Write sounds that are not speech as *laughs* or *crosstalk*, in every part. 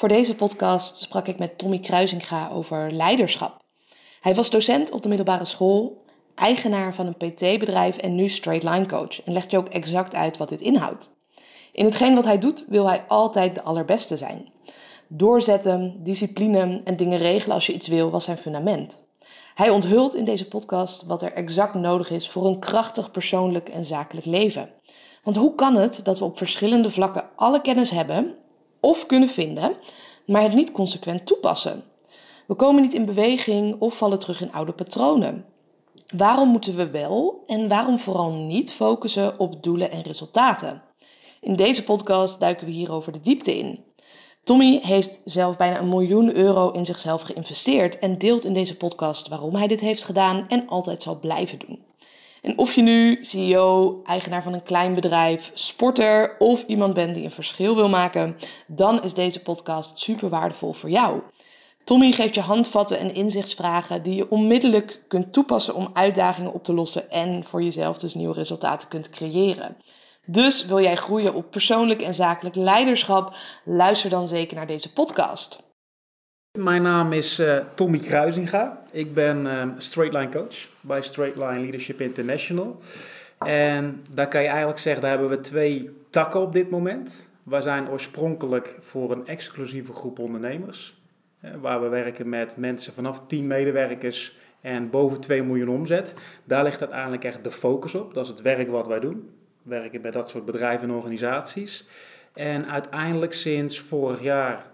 Voor deze podcast sprak ik met Tommy Kruisinga over leiderschap. Hij was docent op de middelbare school, eigenaar van een PT-bedrijf en nu straight line coach. En legt je ook exact uit wat dit inhoudt. In hetgeen wat hij doet wil hij altijd de allerbeste zijn. Doorzetten, discipline en dingen regelen als je iets wil was zijn fundament. Hij onthult in deze podcast wat er exact nodig is voor een krachtig persoonlijk en zakelijk leven. Want hoe kan het dat we op verschillende vlakken alle kennis hebben of kunnen vinden, maar het niet consequent toepassen? We komen niet in beweging of vallen terug in oude patronen. Waarom moeten we wel en waarom vooral niet focussen op doelen en resultaten? In deze podcast duiken we hierover de diepte in. Tommy heeft zelf bijna een miljoen euro in zichzelf geïnvesteerd en deelt in deze podcast waarom hij dit heeft gedaan en altijd zal blijven doen. En of je nu CEO, eigenaar van een klein bedrijf, sporter of iemand bent die een verschil wil maken, dan is deze podcast super waardevol voor jou. Tommy geeft je handvatten en inzichtsvragen die je onmiddellijk kunt toepassen om uitdagingen op te lossen en voor jezelf dus nieuwe resultaten kunt creëren. Dus wil jij groeien op persoonlijk en zakelijk leiderschap? Luister dan zeker naar deze podcast. Mijn naam is uh, Tommy Kruisinga. Ik ben uh, straight line coach bij Straight Line Leadership International. En daar kan je eigenlijk zeggen, daar hebben we twee takken op dit moment. We zijn oorspronkelijk voor een exclusieve groep ondernemers. Waar we werken met mensen vanaf 10 medewerkers en boven 2 miljoen omzet. Daar ligt uiteindelijk echt de focus op. Dat is het werk wat wij doen werken bij dat soort bedrijven en organisaties. En uiteindelijk sinds vorig jaar,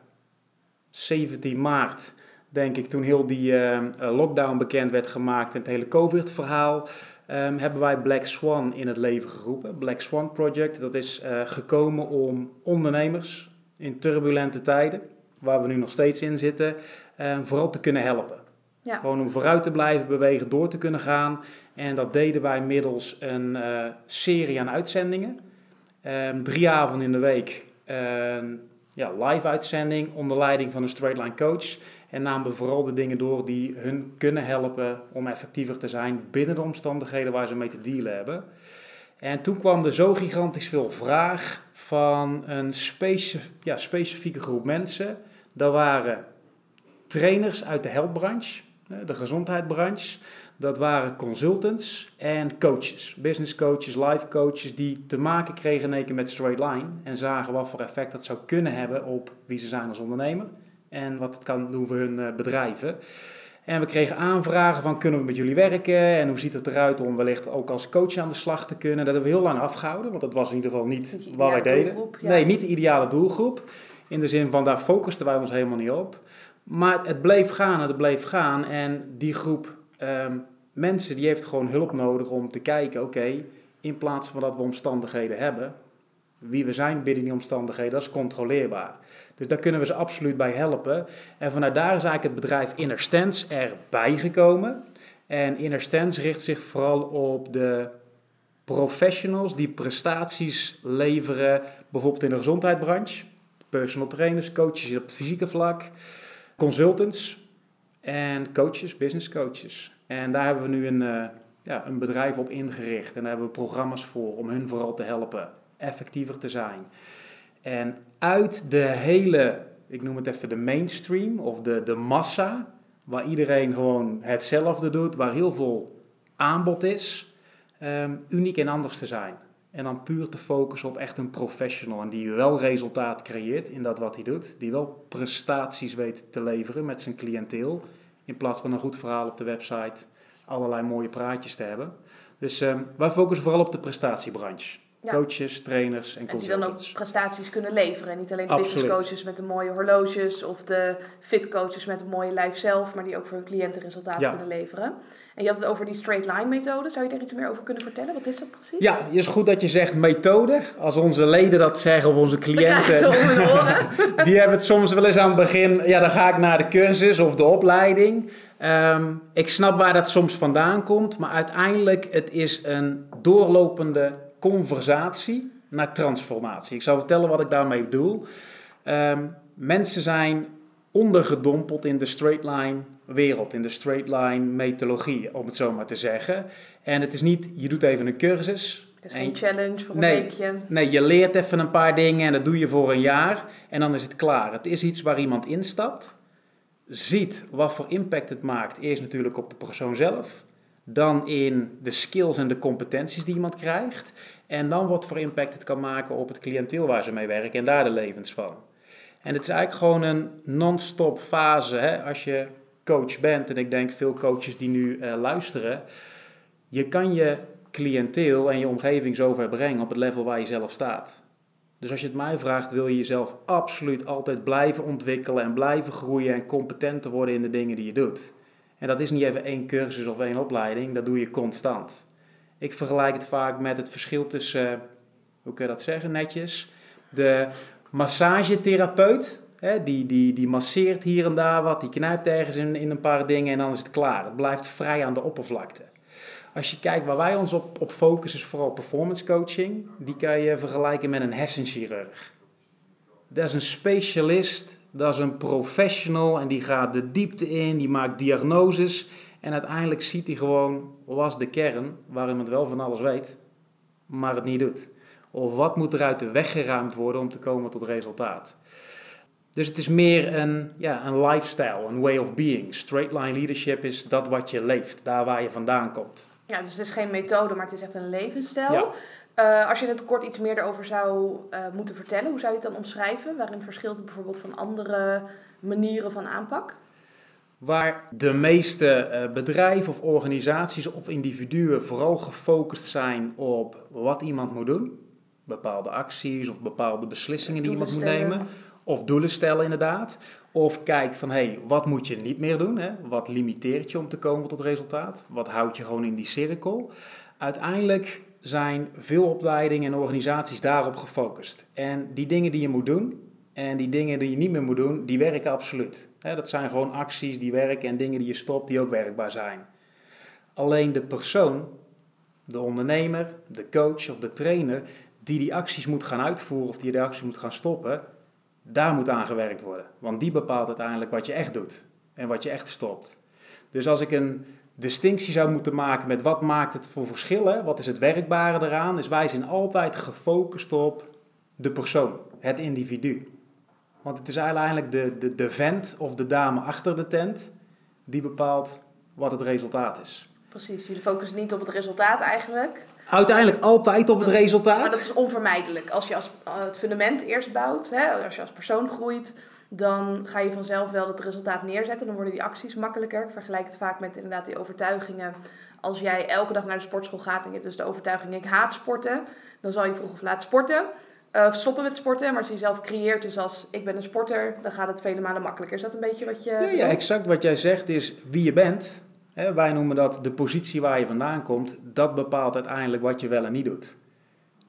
17 maart, denk ik, toen heel die uh, lockdown bekend werd gemaakt en het hele COVID-verhaal, um, hebben wij Black Swan in het leven geroepen. Black Swan Project, dat is uh, gekomen om ondernemers in turbulente tijden, waar we nu nog steeds in zitten, uh, vooral te kunnen helpen. Ja. Gewoon om vooruit te blijven bewegen, door te kunnen gaan. En dat deden wij middels een uh, serie aan uitzendingen. Um, drie avonden in de week. Ja, live uitzending onder leiding van een straight line coach. En namen vooral de dingen door die hun kunnen helpen om effectiever te zijn binnen de omstandigheden waar ze mee te dealen hebben. En toen kwam er zo gigantisch veel vraag van een ja, specifieke groep mensen. Dat waren trainers uit de helpbranche de gezondheidsbranche. Dat waren consultants en coaches, business coaches, life coaches, die te maken kregen in één keer met straight line en zagen wat voor effect dat zou kunnen hebben op wie ze zijn als ondernemer en wat het kan doen voor hun eh, bedrijven. En we kregen aanvragen van kunnen we met jullie werken en hoe ziet het eruit om wellicht ook als coach aan de slag te kunnen. Dat hebben we heel lang afgehouden, want dat was in ieder geval niet wat wij deden. Nee, niet de ideale doelgroep. In de zin van daar focusten wij ons helemaal niet op. Maar het bleef gaan en het bleef gaan. En die groep um, mensen die heeft gewoon hulp nodig om te kijken, oké, in plaats van dat we omstandigheden hebben, wie we zijn binnen die omstandigheden, dat is controleerbaar. Dus daar kunnen we ze absoluut bij helpen. En vanuit daar is eigenlijk het bedrijf Inner Stance erbij gekomen. En Inner Stance richt zich vooral op de professionals die prestaties leveren, bijvoorbeeld in de gezondheidsbranche. Personal trainers, coaches op het fysieke vlak consultants en coaches, business coaches. En daar hebben we nu een, uh, ja, een bedrijf op ingericht. En daar hebben we programma's voor om hun vooral te helpen effectiever te zijn. En uit de hele, ik noem het even de mainstream of de, de massa, waar iedereen gewoon hetzelfde doet, waar heel veel aanbod is, um, uniek en anders te zijn. En dan puur te focussen op echt een professional. En die wel resultaat creëert in dat wat hij doet. Die wel prestaties weet te leveren met zijn cliënteel. In plaats van een goed verhaal op de website. Allerlei mooie praatjes te hebben. Dus uh, wij focussen vooral op de prestatiebranche. Coaches, trainers en consultants. En die dan ook prestaties kunnen leveren. En niet alleen de business coaches met de mooie horloges of de fit coaches met een mooie lijf zelf, maar die ook voor hun cliënten resultaten kunnen leveren. En je had het over die straight line methode. Zou je daar iets meer over kunnen vertellen? Wat is dat precies? Ja, het is goed dat je zegt methode. Als onze leden dat zeggen of onze cliënten. *laughs* die hebben het soms wel eens aan het begin. Ja, dan ga ik naar de cursus of de opleiding. Um, ik snap waar dat soms vandaan komt. Maar uiteindelijk, het is een doorlopende conversatie naar transformatie. Ik zal vertellen wat ik daarmee bedoel. Um, mensen zijn ondergedompeld in de straight line wereld, in de straight line methodologie, om het zo maar te zeggen. En het is niet, je doet even een cursus Dus geen challenge voor een nee, weekje. Nee, je leert even een paar dingen en dat doe je voor een jaar en dan is het klaar. Het is iets waar iemand instapt, ziet wat voor impact het maakt. Eerst natuurlijk op de persoon zelf, dan in de skills en de competenties die iemand krijgt. En dan wat voor impact het kan maken op het cliënteel waar ze mee werken en daar de levens van. En het is eigenlijk gewoon een non-stop fase hè? als je coach bent. En ik denk veel coaches die nu uh, luisteren. Je kan je cliënteel en je omgeving zover brengen op het level waar je zelf staat. Dus als je het mij vraagt, wil je jezelf absoluut altijd blijven ontwikkelen en blijven groeien en competenter worden in de dingen die je doet. En dat is niet even één cursus of één opleiding, dat doe je constant. Ik vergelijk het vaak met het verschil tussen, hoe kun je dat zeggen netjes, de massagetherapeut, hè, die, die, die masseert hier en daar wat, die knijpt ergens in, in een paar dingen en dan is het klaar. Het blijft vrij aan de oppervlakte. Als je kijkt waar wij ons op, op focussen, is vooral performance coaching. Die kan je vergelijken met een hersenchirurg. Dat is een specialist, dat is een professional en die gaat de diepte in, die maakt diagnoses. En uiteindelijk ziet hij gewoon, was de kern, waarin het wel van alles weet, maar het niet doet. Of wat moet er uit de weg geruimd worden om te komen tot resultaat. Dus het is meer een, ja, een lifestyle, een way of being. Straight line leadership is dat wat je leeft, daar waar je vandaan komt. Ja, dus het is geen methode, maar het is echt een levensstijl. Uh, als je het kort iets meer erover zou uh, moeten vertellen, hoe zou je het dan omschrijven? Waarin verschilt het bijvoorbeeld van andere manieren van aanpak? Waar de meeste uh, bedrijven of organisaties of individuen vooral gefocust zijn op wat iemand moet doen. Bepaalde acties of bepaalde beslissingen die iemand moet nemen. Of doelen stellen inderdaad. Of kijkt van, hé, hey, wat moet je niet meer doen? Hè? Wat limiteert je om te komen tot resultaat? Wat houdt je gewoon in die cirkel? Uiteindelijk zijn veel opleidingen en organisaties daarop gefocust. En die dingen die je moet doen en die dingen die je niet meer moet doen, die werken absoluut. Dat zijn gewoon acties die werken en dingen die je stopt die ook werkbaar zijn. Alleen de persoon, de ondernemer, de coach of de trainer die die acties moet gaan uitvoeren of die de acties moet gaan stoppen, daar moet aan gewerkt worden. Want die bepaalt uiteindelijk wat je echt doet en wat je echt stopt. Dus als ik een distinctie zou moeten maken met wat maakt het voor verschillen, wat is het werkbare eraan, is wij zijn altijd gefocust op de persoon, het individu. Want het is eigenlijk de, de, de vent of de dame achter de tent die bepaalt wat het resultaat is. Precies, jullie focussen niet op het resultaat eigenlijk. Uiteindelijk altijd op het resultaat. Maar dat is onvermijdelijk. Als je als, eh, het fundament eerst bouwt, hè, als je als persoon groeit, dan ga je vanzelf wel het resultaat neerzetten. Dan worden die acties makkelijker. Ik vergelijk het vaak met inderdaad die overtuigingen. Als jij elke dag naar de sportschool gaat en je hebt dus de overtuiging ik haat sporten, dan zal je vroeg of laat sporten. Uh, stoppen met sporten, maar als je jezelf creëert dus als ik ben een sporter, dan gaat het vele malen makkelijker. Is dat een beetje wat je... Ja, ja exact wat jij zegt is wie je bent. Wij noemen dat de positie waar je vandaan komt. Dat bepaalt uiteindelijk wat je wel en niet doet.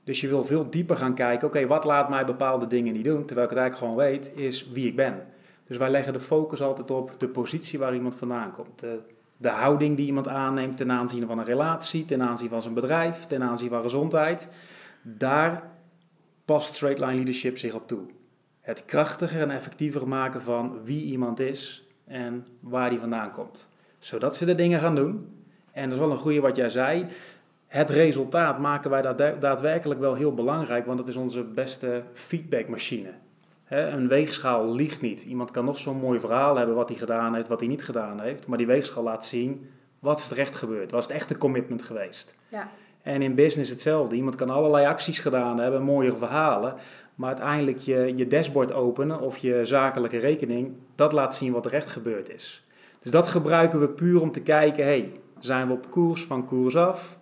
Dus je wil veel dieper gaan kijken, oké, wat laat mij bepaalde dingen niet doen? Terwijl ik het eigenlijk gewoon weet, is wie ik ben. Dus wij leggen de focus altijd op de positie waar iemand vandaan komt. De, de houding die iemand aanneemt ten aanzien van een relatie, ten aanzien van zijn bedrijf, ten aanzien van gezondheid. Daar past straight line leadership zich op toe. Het krachtiger en effectiever maken van wie iemand is en waar die vandaan komt. Zodat ze de dingen gaan doen. En dat is wel een goede wat jij zei het resultaat maken wij daadwerkelijk wel heel belangrijk, want het is onze beste feedbackmachine. een weegschaal liegt niet. Iemand kan nog zo'n mooi verhaal hebben wat hij gedaan heeft, wat hij niet gedaan heeft, maar die weegschaal laat zien wat is er echt gebeurd, was het echt een commitment geweest. Ja. En in business hetzelfde. Iemand kan allerlei acties gedaan hebben, mooie verhalen, maar uiteindelijk je, je dashboard openen of je zakelijke rekening, dat laat zien wat er echt gebeurd is. Dus dat gebruiken we puur om te kijken, hey, zijn we op koers van koers af?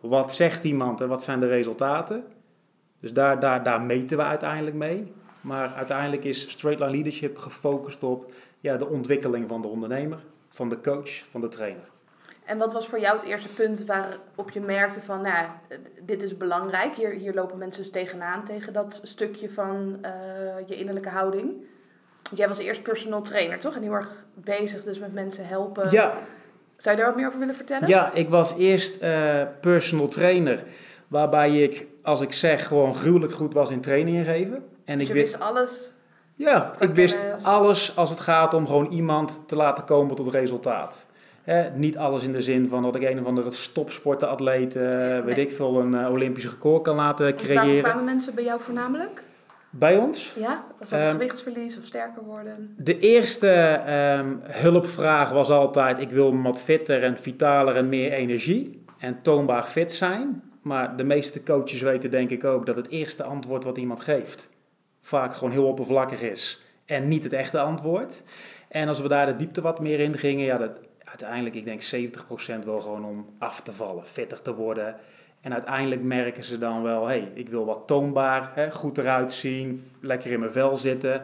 Wat zegt iemand en wat zijn de resultaten? Dus daar, daar, daar meten we uiteindelijk mee. Maar uiteindelijk is straight line leadership gefocust op ja, de ontwikkeling van de ondernemer, van de coach, van de trainer. En wat was voor jou het eerste punt waarop je merkte van, nou, dit is belangrijk. Hier, hier lopen mensen dus tegenaan, tegen dat stukje van uh, je innerlijke houding. Jij was eerst personal trainer, toch? En heel erg bezig dus met mensen helpen. Ja, zou je daar wat meer over willen vertellen? Ja, ik was eerst uh, personal trainer. Waarbij ik, als ik zeg, gewoon gruwelijk goed was in trainingen geven. En dus ik wist alles? Ja, ik wist alles als het gaat om gewoon iemand te laten komen tot resultaat. niet alles in de zin van dat ik een of andere stopsportenatleet, uh, *laughs* weet ik veel, een uh, Olympisch record kan laten creëren. Waar kwamen mensen bij jou voornamelijk? Bij ons? Ja, was dat um, gewichtsverlies of sterker worden? De eerste um, hulpvraag was altijd: ik wil wat fitter en vitaler en meer energie en toonbaar fit zijn. Maar de meeste coaches weten denk ik ook dat het eerste antwoord wat iemand geeft vaak gewoon heel oppervlakkig is en niet het echte antwoord. En als we daar de diepte wat meer in gingen, ja, dat, uiteindelijk, ik denk 70% wel gewoon om af te vallen, fitter te worden. En uiteindelijk merken ze dan wel, hé, hey, ik wil wat toonbaar, hè, goed eruit zien, lekker in mijn vel zitten.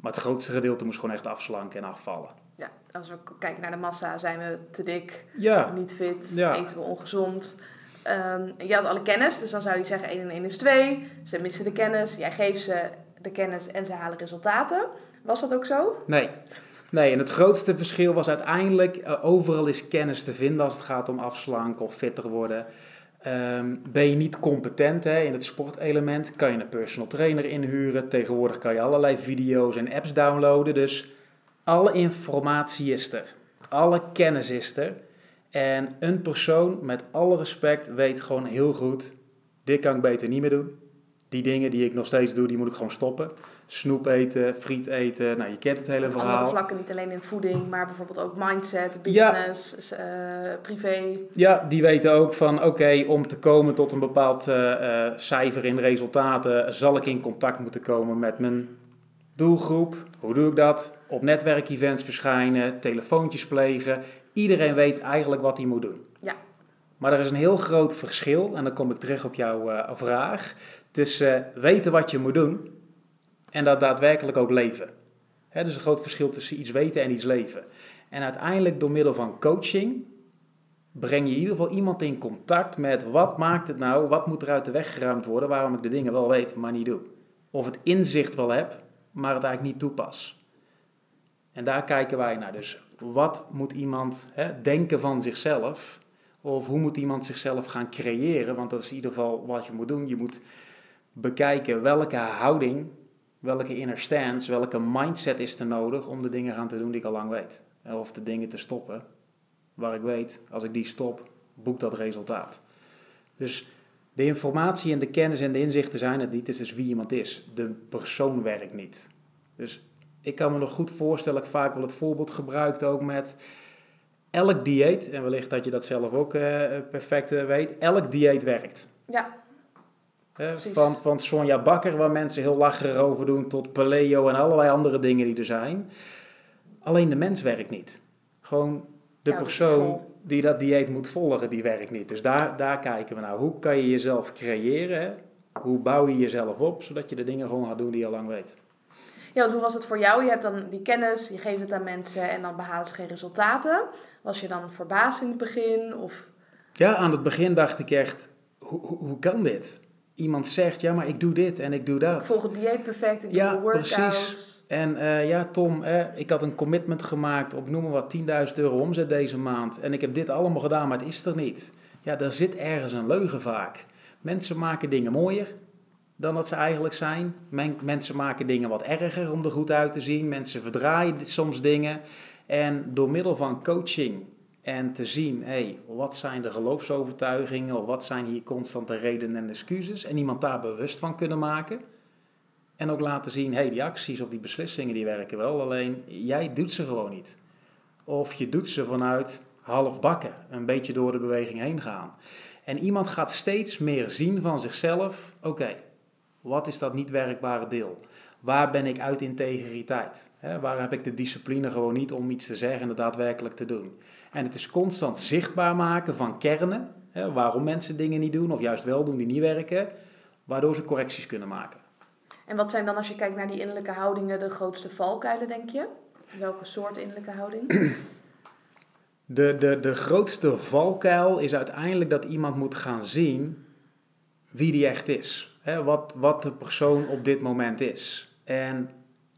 Maar het grootste gedeelte moest gewoon echt afslanken en afvallen. Ja, als we kijken naar de massa, zijn we te dik, ja. niet fit, eten we ongezond. Um, je had alle kennis, dus dan zou je zeggen 1 en 1 is 2. Ze missen de kennis, jij geeft ze de kennis en ze halen resultaten. Was dat ook zo? Nee. Nee, en het grootste verschil was uiteindelijk, uh, overal is kennis te vinden als het gaat om afslanken of fitter worden. Um, ben je niet competent hè, in het sportelement, kan je een personal trainer inhuren. Tegenwoordig kan je allerlei video's en apps downloaden. Dus alle informatie is er. Alle kennis is er. En een persoon, met alle respect, weet gewoon heel goed: dit kan ik beter niet meer doen. Die dingen die ik nog steeds doe, die moet ik gewoon stoppen. Snoep eten, friet eten, nou je kent het hele verhaal. Andere vlakken, niet alleen in voeding, maar bijvoorbeeld ook mindset, business, ja. uh, privé. Ja, die weten ook van oké, om te komen tot een bepaald uh, cijfer in resultaten, zal ik in contact moeten komen met mijn doelgroep. Hoe doe ik dat? Op netwerkevents verschijnen, telefoontjes plegen. Iedereen weet eigenlijk wat hij moet doen. Ja. Maar er is een heel groot verschil, en dan kom ik terug op jouw uh, vraag, tussen weten wat je moet doen en dat daadwerkelijk ook leven. He, dus een groot verschil tussen iets weten en iets leven. En uiteindelijk door middel van coaching breng je in ieder geval iemand in contact met wat maakt het nou, wat moet er uit de weg geruimd worden, waarom ik de dingen wel weet, maar niet doe. Of het inzicht wel heb, maar het eigenlijk niet toepas. En daar kijken wij naar. Dus wat moet iemand denken van zichzelf? Of hoe moet iemand zichzelf gaan creëren? Want dat is in ieder geval wat je moet doen. Je moet bekijken welke houding, welke inner stance, welke mindset is er nodig om de dingen gaan te doen die ik al lang weet. Of de dingen te stoppen waar ik weet, als ik die stop, boekt dat resultaat. Dus de informatie en de kennis en de inzichten zijn het niet, het is dus wie iemand is. De persoon werkt niet. Dus ik kan me nog goed voorstellen, ik vaak wel het voorbeeld gebruikt ook met elk dieet, en wellicht dat je dat zelf ook uh, perfect uh, weet, elk dieet werkt. Ja. Van, van Sonja Bakker, waar mensen heel lacherig over doen, tot paleo en allerlei andere dingen die er zijn. Alleen de mens werkt niet. Gewoon de persoon die dat dieet moet volgen, die werkt niet. Dus daar, daar kijken we naar. Hoe kan je jezelf creëren? Hoe bouw je jezelf op, zodat je de dingen gewoon gaat doen die je al lang weet? Ja, want hoe was het voor jou? Je hebt dan die kennis, je geeft het aan mensen en dan behalen ze geen resultaten. Was je dan verbaasd in het begin? Of... Ja, aan het begin dacht ik echt, hoe, hoe, hoe kan dit? Iemand zegt, ja, maar ik doe dit en ik doe dat. volg het dieet perfect, ik doe ja, workouts. precies. En uh, ja, Tom, eh, ik had een commitment gemaakt op noem maar wat 10.000 euro omzet deze maand. En ik heb dit allemaal gedaan, maar het is er niet. Ja, daar zit ergens een leugen vaak. Mensen maken dingen mooier dan dat ze eigenlijk zijn. mensen maken dingen wat erger om er goed uit te zien. Mensen verdraaien soms dingen. En door middel van coaching en te zien, hey, wat zijn de geloofsovertuigingen of wat zijn hier constante redenen en excuses. En iemand daar bewust van kunnen maken. En ook laten zien, hey, die acties of die beslissingen die werken wel, alleen jij doet ze gewoon niet. Of je doet ze vanuit half bakken, een beetje door de beweging heen gaan. En iemand gaat steeds meer zien van zichzelf, oké, wat is dat niet werkbare deel? Waar ben ik uit integriteit? waar heb ik de discipline gewoon niet om iets te zeggen en daadwerkelijk te doen? En het is constant zichtbaar maken van kernen, waarom mensen dingen niet doen of juist wel doen die niet werken, waardoor ze correcties kunnen maken. En wat zijn dan, als je kijkt naar die innerlijke houdingen, de grootste valkuilen, denk je? Welke soort innerlijke houding? *clears throat* De, de, de grootste valkuil is uiteindelijk dat iemand moet gaan zien wie die echt is hè, wat, wat de persoon op dit moment is. En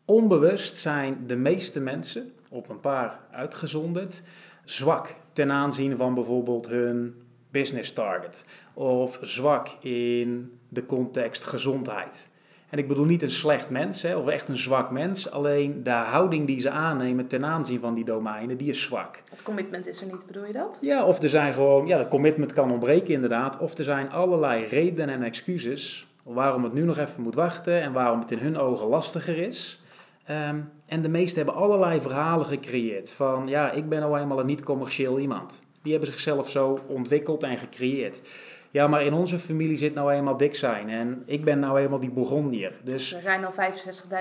onbewust zijn de meeste mensen, op een paar uitgezonderd, zwak ten aanzien van bijvoorbeeld hun business target. Of zwak in de context gezondheid. En ik bedoel niet een slecht mens hè, of echt een zwak mens. Alleen de houding die ze aannemen ten aanzien van die domeinen, die is zwak. Het commitment is er niet, bedoel je dat? Ja, of er zijn gewoon, ja, de commitment kan ontbreken inderdaad. Of er zijn allerlei redenen en excuses waarom het nu nog even moet wachten en waarom het in hun ogen lastiger is. Ehm, en de meesten hebben allerlei verhalen gecreëerd. Van ja, ik ben nou eenmaal een niet-commercieel iemand. Die hebben zichzelf zo ontwikkeld en gecreëerd. Ja, maar in onze familie zit nou eenmaal dik zijn. En ik ben nou eenmaal die Bourgondier. Dus Er zijn al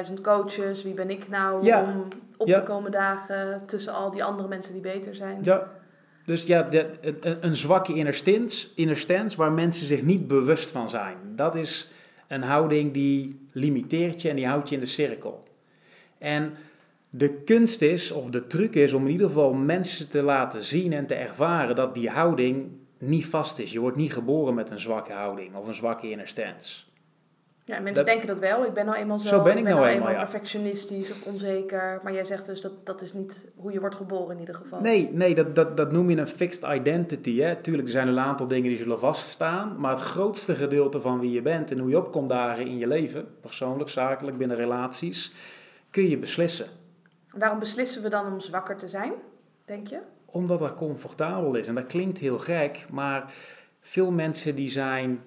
65.000 coaches. Wie ben ik nou Ja. om op Ja. te komen dagen tussen al die andere mensen die beter zijn? ja, dus ja, de, een, een zwakke inner stance, inner stance waar mensen zich niet bewust van zijn. Dat is een houding die limiteert je en die houdt je in de cirkel. En de kunst is, of de truc is, om in ieder geval mensen te laten zien en te ervaren dat die houding niet vast is. Je wordt niet geboren met een zwakke houding of een zwakke inner stance. Ja, mensen Dat- denken dat wel. Ik ben nou eenmaal zo. Zo ben ik nou nou eenmaal, ja. perfectionistisch of onzeker. Maar jij zegt dus dat dat is niet hoe je wordt geboren in ieder geval. Nee, nee dat, dat, dat noem je een fixed identity. Hè? Tuurlijk, er zijn een aantal dingen die zullen vaststaan. Maar het grootste gedeelte van wie je bent en hoe je opkomt dagen in je leven, persoonlijk, zakelijk, binnen relaties, kun je beslissen. Waarom beslissen we dan om zwakker te zijn, denk je? Omdat dat comfortabel is. En dat klinkt heel gek, maar veel mensen die zijn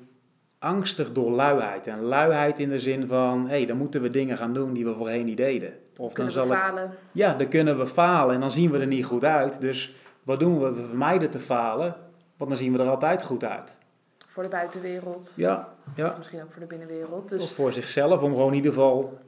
angstig door luiheid. En luiheid in de zin van, hé, hey, dan moeten we dingen gaan doen die we voorheen niet deden. Of dan Kunnen zal we ik falen? Ja, dan kunnen we falen en dan zien we er niet goed uit. Dus wat doen we? We vermijden te falen, want dan zien we er altijd goed uit. Voor de buitenwereld. Ja, ja. Of misschien ook voor de binnenwereld. Dus Of voor zichzelf, om gewoon in ieder geval...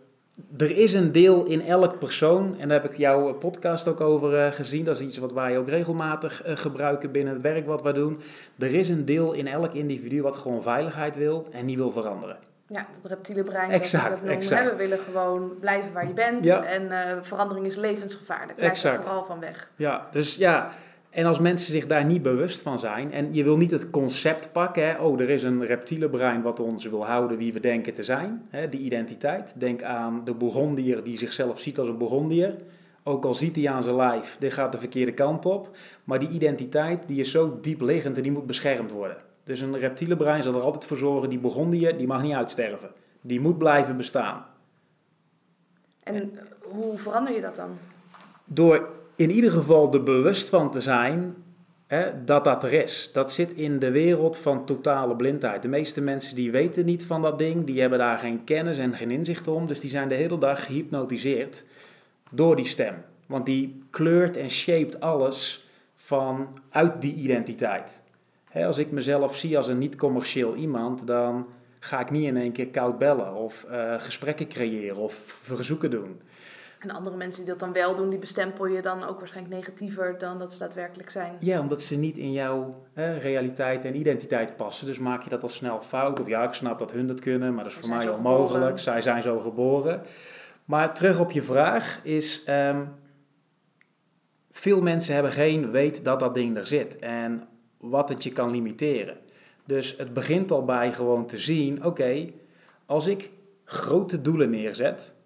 Er is een deel in elk persoon, en daar heb ik jouw podcast ook over eh, gezien. Dat is iets wat wij ook regelmatig eh, gebruiken binnen het werk wat we doen. Er is een deel in elk individu wat gewoon veiligheid wil en niet wil veranderen. ja, dat reptiele brein. Exact, dat, noemen exact. we. We willen gewoon blijven waar je bent. Ja. En eh, verandering is levensgevaarlijk. Blijf er Exact. vooral van weg. Ja, dus ja. En als mensen zich daar niet bewust van zijn, en je wil niet het concept pakken, hè, oh, er is een reptiele brein wat ons wil houden wie we denken te zijn, hè, die identiteit. Denk aan de Bourgondier die zichzelf ziet als een Bourgondier. Ook al ziet hij aan zijn lijf, dit gaat de verkeerde kant op. Maar die identiteit die is zo diep liggend en die moet beschermd worden. Dus een reptiele brein zal er altijd voor zorgen, die Bourgondier, die mag niet uitsterven. Die moet blijven bestaan. En hoe verander je dat dan? Door in ieder geval er bewust van te zijn hè, dat dat er is. Dat zit in de wereld van totale blindheid. De meeste mensen die weten niet van dat ding, die hebben daar geen kennis en geen inzicht om. Dus die zijn de hele dag gehypnotiseerd door die stem. Want die kleurt en shaped alles van uit die identiteit. Hè, als ik mezelf zie als een niet-commercieel iemand, dan ga ik niet in één keer koud bellen of eh, gesprekken creëren of verzoeken doen. En andere mensen die dat dan wel doen, die bestempel je dan ook waarschijnlijk negatiever dan dat ze daadwerkelijk zijn. Ja, omdat ze niet in jouw hè, realiteit en identiteit passen. Dus maak je dat al snel fout. Of ja, ik snap dat hun dat kunnen, maar dat is voor mij onmogelijk. geboren. Zij zijn zo geboren. Maar terug op je vraag is... ehm, veel mensen hebben geen weet dat dat ding er zit. En wat het je kan limiteren. Dus het begint al bij gewoon te zien... Oké, als ik grote doelen neerzet...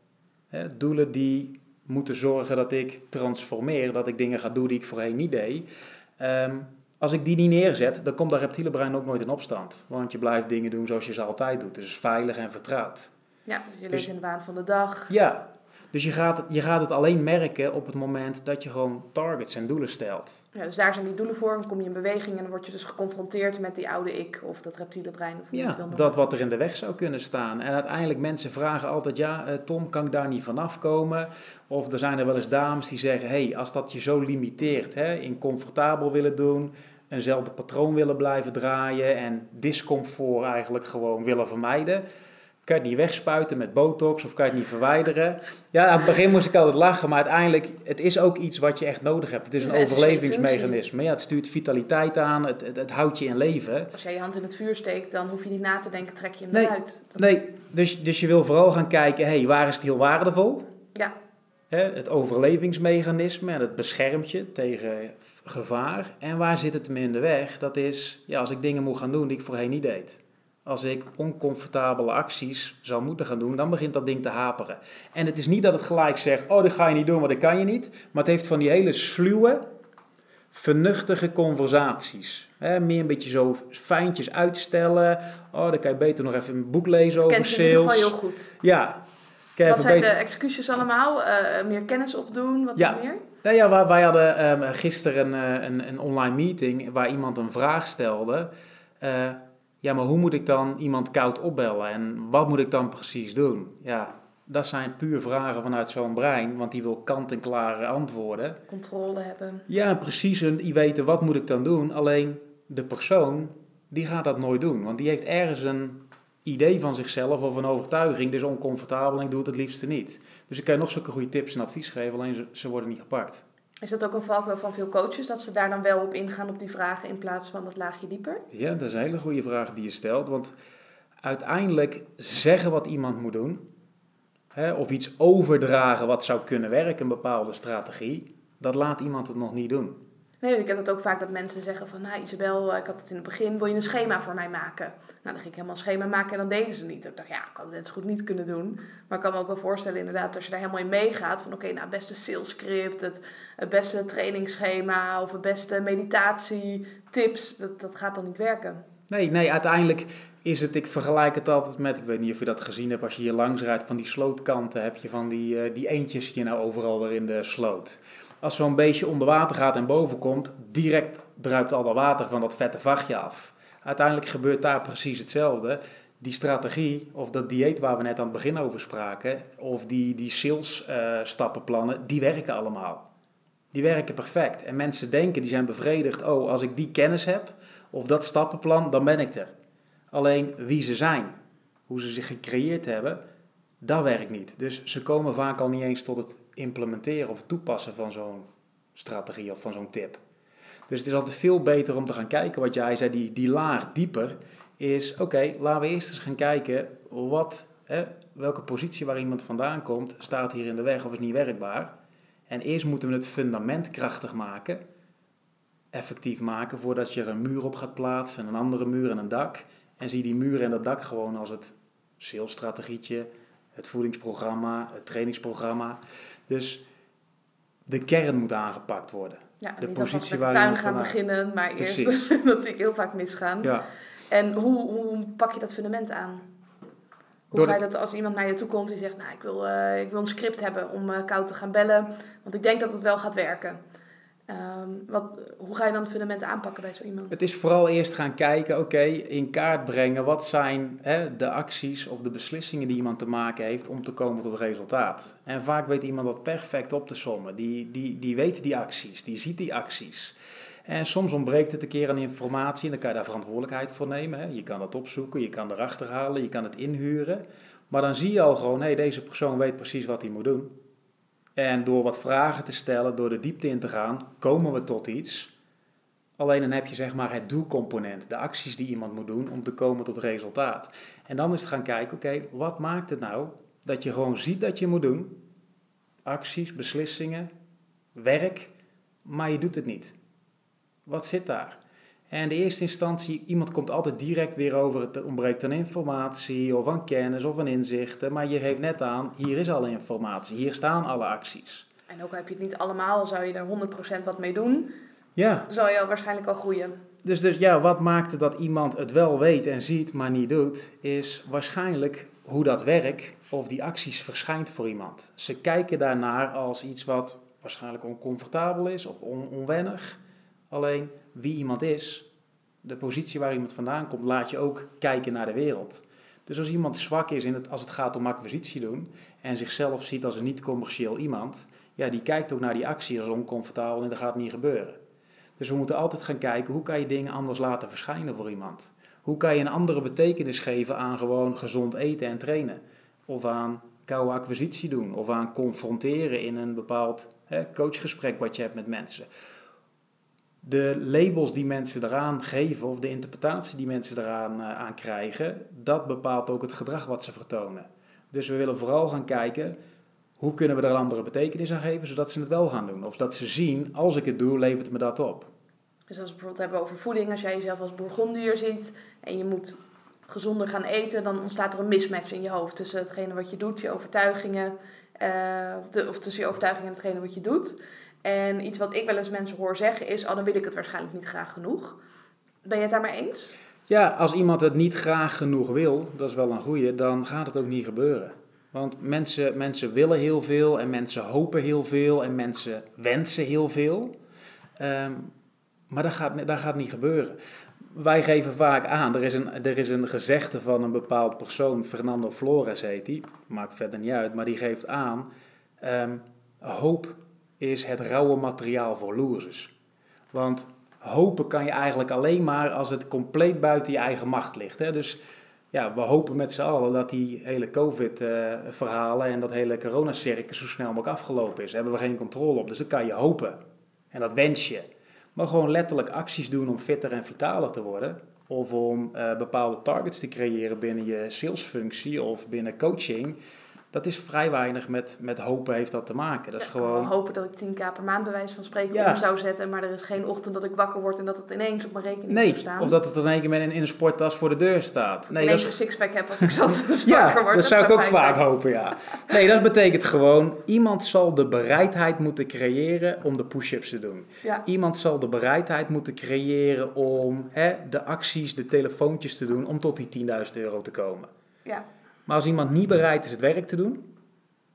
Hè, doelen die moeten zorgen dat ik transformeer... dat ik dingen ga doen die ik voorheen niet deed... Ehm, als ik die niet neerzet, dan komt dat reptiele brein ook nooit in opstand. Want je blijft dingen doen zoals je ze altijd doet. Dus veilig en vertrouwd. Ja, je leeft Dus- in de waan van de dag. Ja, dus je gaat, je gaat het alleen merken op het moment dat je gewoon targets en doelen stelt. Ja, dus daar zijn die doelen voor. Dan kom je in beweging en dan word je dus geconfronteerd met die oude ik of dat reptiele brein. Of Ja, noemen. dat wat er in de weg zou kunnen staan. En uiteindelijk mensen vragen altijd, ja eh, Tom, kan ik daar niet vanaf komen? Of er zijn er wel eens dames die zeggen, hey, als dat je zo limiteert, hè, in comfortabel willen doen, eenzelfde patroon willen blijven draaien en discomfort eigenlijk gewoon willen vermijden. Kan je het niet wegspuiten met botox of kan je het niet verwijderen? Ja, aan het begin moest ik altijd lachen, maar uiteindelijk, het is ook iets wat je echt nodig hebt. Het is een overlevingsmechanisme. Ja, het stuurt vitaliteit aan, het, het, het houdt je in leven. Als jij je hand in het vuur steekt, dan hoef je niet na te denken, trek je hem Nee. eruit. Dat- Nee, dus, dus je wil vooral gaan kijken, hey, waar is het heel waardevol? Ja, het overlevingsmechanisme en het beschermt je tegen gevaar. En waar zit het me in de weg? Dat is, ja, als ik dingen moet gaan doen die ik voorheen niet deed. Als ik oncomfortabele acties zou moeten gaan doen, dan begint dat ding te haperen. En het is niet dat het gelijk zegt, oh, dat ga je niet doen, want dat kan je niet. Maar het heeft van die hele sluwe, vernuchtige conversaties. Meer een beetje zo fijntjes uitstellen. Oh, dan kan je beter nog even een boek lezen over Kent je in ieder geval sales. heel goed. Ja. Wat zijn beter- de excuses allemaal? Eh, meer kennis opdoen, wat Ja. meer? Nou ja, wij, wij hadden ehm, gisteren een, eh, een, een online meeting waar iemand een vraag stelde. Eh, ja, maar hoe moet ik dan iemand koud opbellen en wat moet ik dan precies doen? Ja, dat zijn puur vragen vanuit zo'n brein, want die wil kant-en-klare antwoorden. Controle hebben. Ja, precies. En die weten wat moet ik dan doen. Alleen de persoon, die gaat dat nooit doen. Want die heeft ergens een idee van zichzelf of een overtuiging. Dit is oncomfortabel en ik doe het het liefste niet. Dus ik kan je nog zulke goede tips en advies geven, alleen ze, ze worden niet gepakt. Is dat ook een valkuil van veel coaches, dat ze daar dan wel op ingaan op die vragen in plaats van dat laagje dieper? Ja, dat is een hele goede vraag die je stelt. Want uiteindelijk zeggen wat iemand moet doen, hè, of iets overdragen wat zou kunnen werken, een bepaalde strategie, dat laat iemand het nog niet doen. Nee, ik heb dat ook vaak dat mensen zeggen van, nou Isabel, eh, ik had het in het begin, wil je een schema voor mij maken? Nou, dan ging ik helemaal een schema maken en dan deden ze niet. Ik dacht, ja, ik had het net goed niet kunnen doen. Maar ik kan me ook wel voorstellen inderdaad, als je daar helemaal in meegaat, van oké, nou, beste sales script, het, het beste trainingsschema of het beste meditatietips, dat, dat gaat dan niet werken. Nee, nee, uiteindelijk is het, ik vergelijk het altijd met, ik weet niet of je dat gezien hebt, als je hier langs rijdt van die slootkanten, heb je van die, eh, die eentjes hier nou overal weer in de sloot. Als zo'n beestje onder water gaat en boven komt, direct druipt al dat water van dat vette vachtje af. Uiteindelijk gebeurt daar precies hetzelfde. Die strategie, of dat dieet waar we net aan het begin over spraken, of die, die sales eh, die werken allemaal. Die werken perfect. En mensen denken, die zijn bevredigd, oh, als ik die kennis heb, of dat stappenplan, dan ben ik er. Alleen wie ze zijn, hoe ze zich gecreëerd hebben, dat werkt niet. Dus ze komen vaak al niet eens tot het implementeren of toepassen van zo'n strategie of van zo'n tip. Dus het is altijd veel beter om te gaan kijken, wat jij zei, die, die laag dieper, is oké, laten we eerst eens gaan kijken wat, hè, welke positie waar iemand vandaan komt, staat hier in de weg of is niet werkbaar. En eerst moeten we het fundament krachtig maken, effectief maken, voordat je er een muur op gaat plaatsen, een andere muur en een dak. En zie die muur en dat dak gewoon als het salesstrategietje, het voedingsprogramma, het trainingsprogramma. Dus de kern moet aangepakt worden. Ja, De positie waar de tuin gaan beginnen, maar eerst, *laughs* dat zie ik heel vaak misgaan. Ja, En hoe, hoe pak je dat fundament aan? Hoe ga je dat als iemand naar je toe komt die zegt, nou ik wil, eh, ik wil een script hebben om eh, koud te gaan bellen, want ik denk dat het wel gaat werken. Ehm, wat, hoe ga je dan het fundament aanpakken bij zo iemand? Het is vooral eerst gaan kijken, oké, in kaart brengen wat zijn hè, de acties of de beslissingen die iemand te maken heeft om te komen tot resultaat. En vaak weet iemand dat perfect op te sommen. Die, die, die weet die acties, die ziet die acties. En soms ontbreekt het een keer aan informatie en dan kan je daar verantwoordelijkheid voor nemen. Hè. Je kan dat opzoeken, je kan erachter halen, je kan het inhuren. Maar dan zie je al gewoon, hé, hey, deze persoon weet precies wat hij moet doen. En door wat vragen te stellen, door de diepte in te gaan, komen we tot iets. Alleen dan heb je zeg maar het doelcomponent, de acties die iemand moet doen om te komen tot resultaat. En dan is het gaan kijken, oké, wat maakt het nou dat je gewoon ziet dat je moet doen? Acties, beslissingen, werk, maar je doet het niet. Wat zit daar? En de eerste instantie, iemand komt altijd direct weer over, het ontbreekt aan informatie of aan kennis of aan inzichten. Maar je geeft net aan, hier is alle informatie, hier staan alle acties. En ook heb je het niet allemaal, zou je er 100% wat mee doen, Ja, zal je al waarschijnlijk al groeien. Dus, dus ja, wat maakt het dat iemand het wel weet en ziet, maar niet doet, is waarschijnlijk hoe dat werk of die acties verschijnt voor iemand. Ze kijken daarnaar als iets wat waarschijnlijk oncomfortabel is of on- onwennig. Alleen wie iemand is, de positie waar iemand vandaan komt, laat je ook kijken naar de wereld. Dus als iemand zwak is in het, als het gaat om acquisitie doen en zichzelf ziet als een niet-commercieel iemand, ja, die kijkt ook naar die actie als oncomfortabel en dat gaat niet gebeuren. Dus we moeten altijd gaan kijken hoe kan je dingen anders laten verschijnen voor iemand. Hoe kan je een andere betekenis geven aan gewoon gezond eten en trainen? Of aan koude acquisitie doen? Of aan confronteren in een bepaald hè, coachgesprek wat je hebt met mensen? De labels die mensen eraan geven of de interpretatie die mensen eraan eh, aan krijgen, dat bepaalt ook het gedrag wat ze vertonen. Dus we willen vooral gaan kijken hoe kunnen we er een andere betekenis aan geven zodat ze het wel gaan doen. Of dat ze zien, als ik het doe, levert me dat op. Dus als we bijvoorbeeld hebben over voeding, als jij jezelf als bourgondier ziet en je moet gezonder gaan eten, dan ontstaat er een mismatch in je hoofd tussen hetgene wat je doet, je overtuigingen eh, de, of tussen je overtuiging en hetgene wat je doet. En iets wat ik wel eens mensen hoor zeggen is, oh dan wil ik het waarschijnlijk niet graag genoeg. Ben je het daarmee eens? Ja, als iemand het niet graag genoeg wil, dat is wel een goeie, dan gaat het ook niet gebeuren. Want mensen, mensen willen heel veel en mensen hopen heel veel en mensen wensen heel veel. Ehm, maar dat gaat, dat gaat niet gebeuren. Wij geven vaak aan, er is, een, er is een gezegde van een bepaald persoon, Fernando Flores heet die, maakt verder niet uit, maar die geeft aan, ehm, hoop is het rauwe materiaal voor losers. Want hopen kan je eigenlijk alleen maar als het compleet buiten je eigen macht ligt. Hè? Dus ja, we hopen met z'n allen dat die hele COVID-verhalen en dat hele coronacircus zo snel mogelijk afgelopen is. Daar hebben we geen controle op, dus dat kan je hopen. En dat wens je. Maar gewoon letterlijk acties doen om fitter en vitaler te worden. Of om uh, bepaalde targets te creëren binnen je salesfunctie of binnen coaching dat is vrij weinig met, met hopen heeft dat te maken. Dat is gewoon... Ik hopen dat ik 10k per maand bewijs van spreken ja. om zou zetten, maar er is geen ochtend dat ik wakker word en dat het ineens op mijn rekening nee, staan. of dat het in één keer in, in een sporttas voor de deur staat. Nee, dat is... een sixpack heb als ik zat *laughs* ja, word. dat, zou ik ook vaak hopen, ja. Nee, dat betekent gewoon, iemand zal de bereidheid moeten creëren om de push-ups te doen. Ja. Iemand zal de bereidheid moeten creëren om hè, de acties, de telefoontjes te doen om tot die 10.000 euro te komen. Ja. Maar als iemand niet bereid is het werk te doen,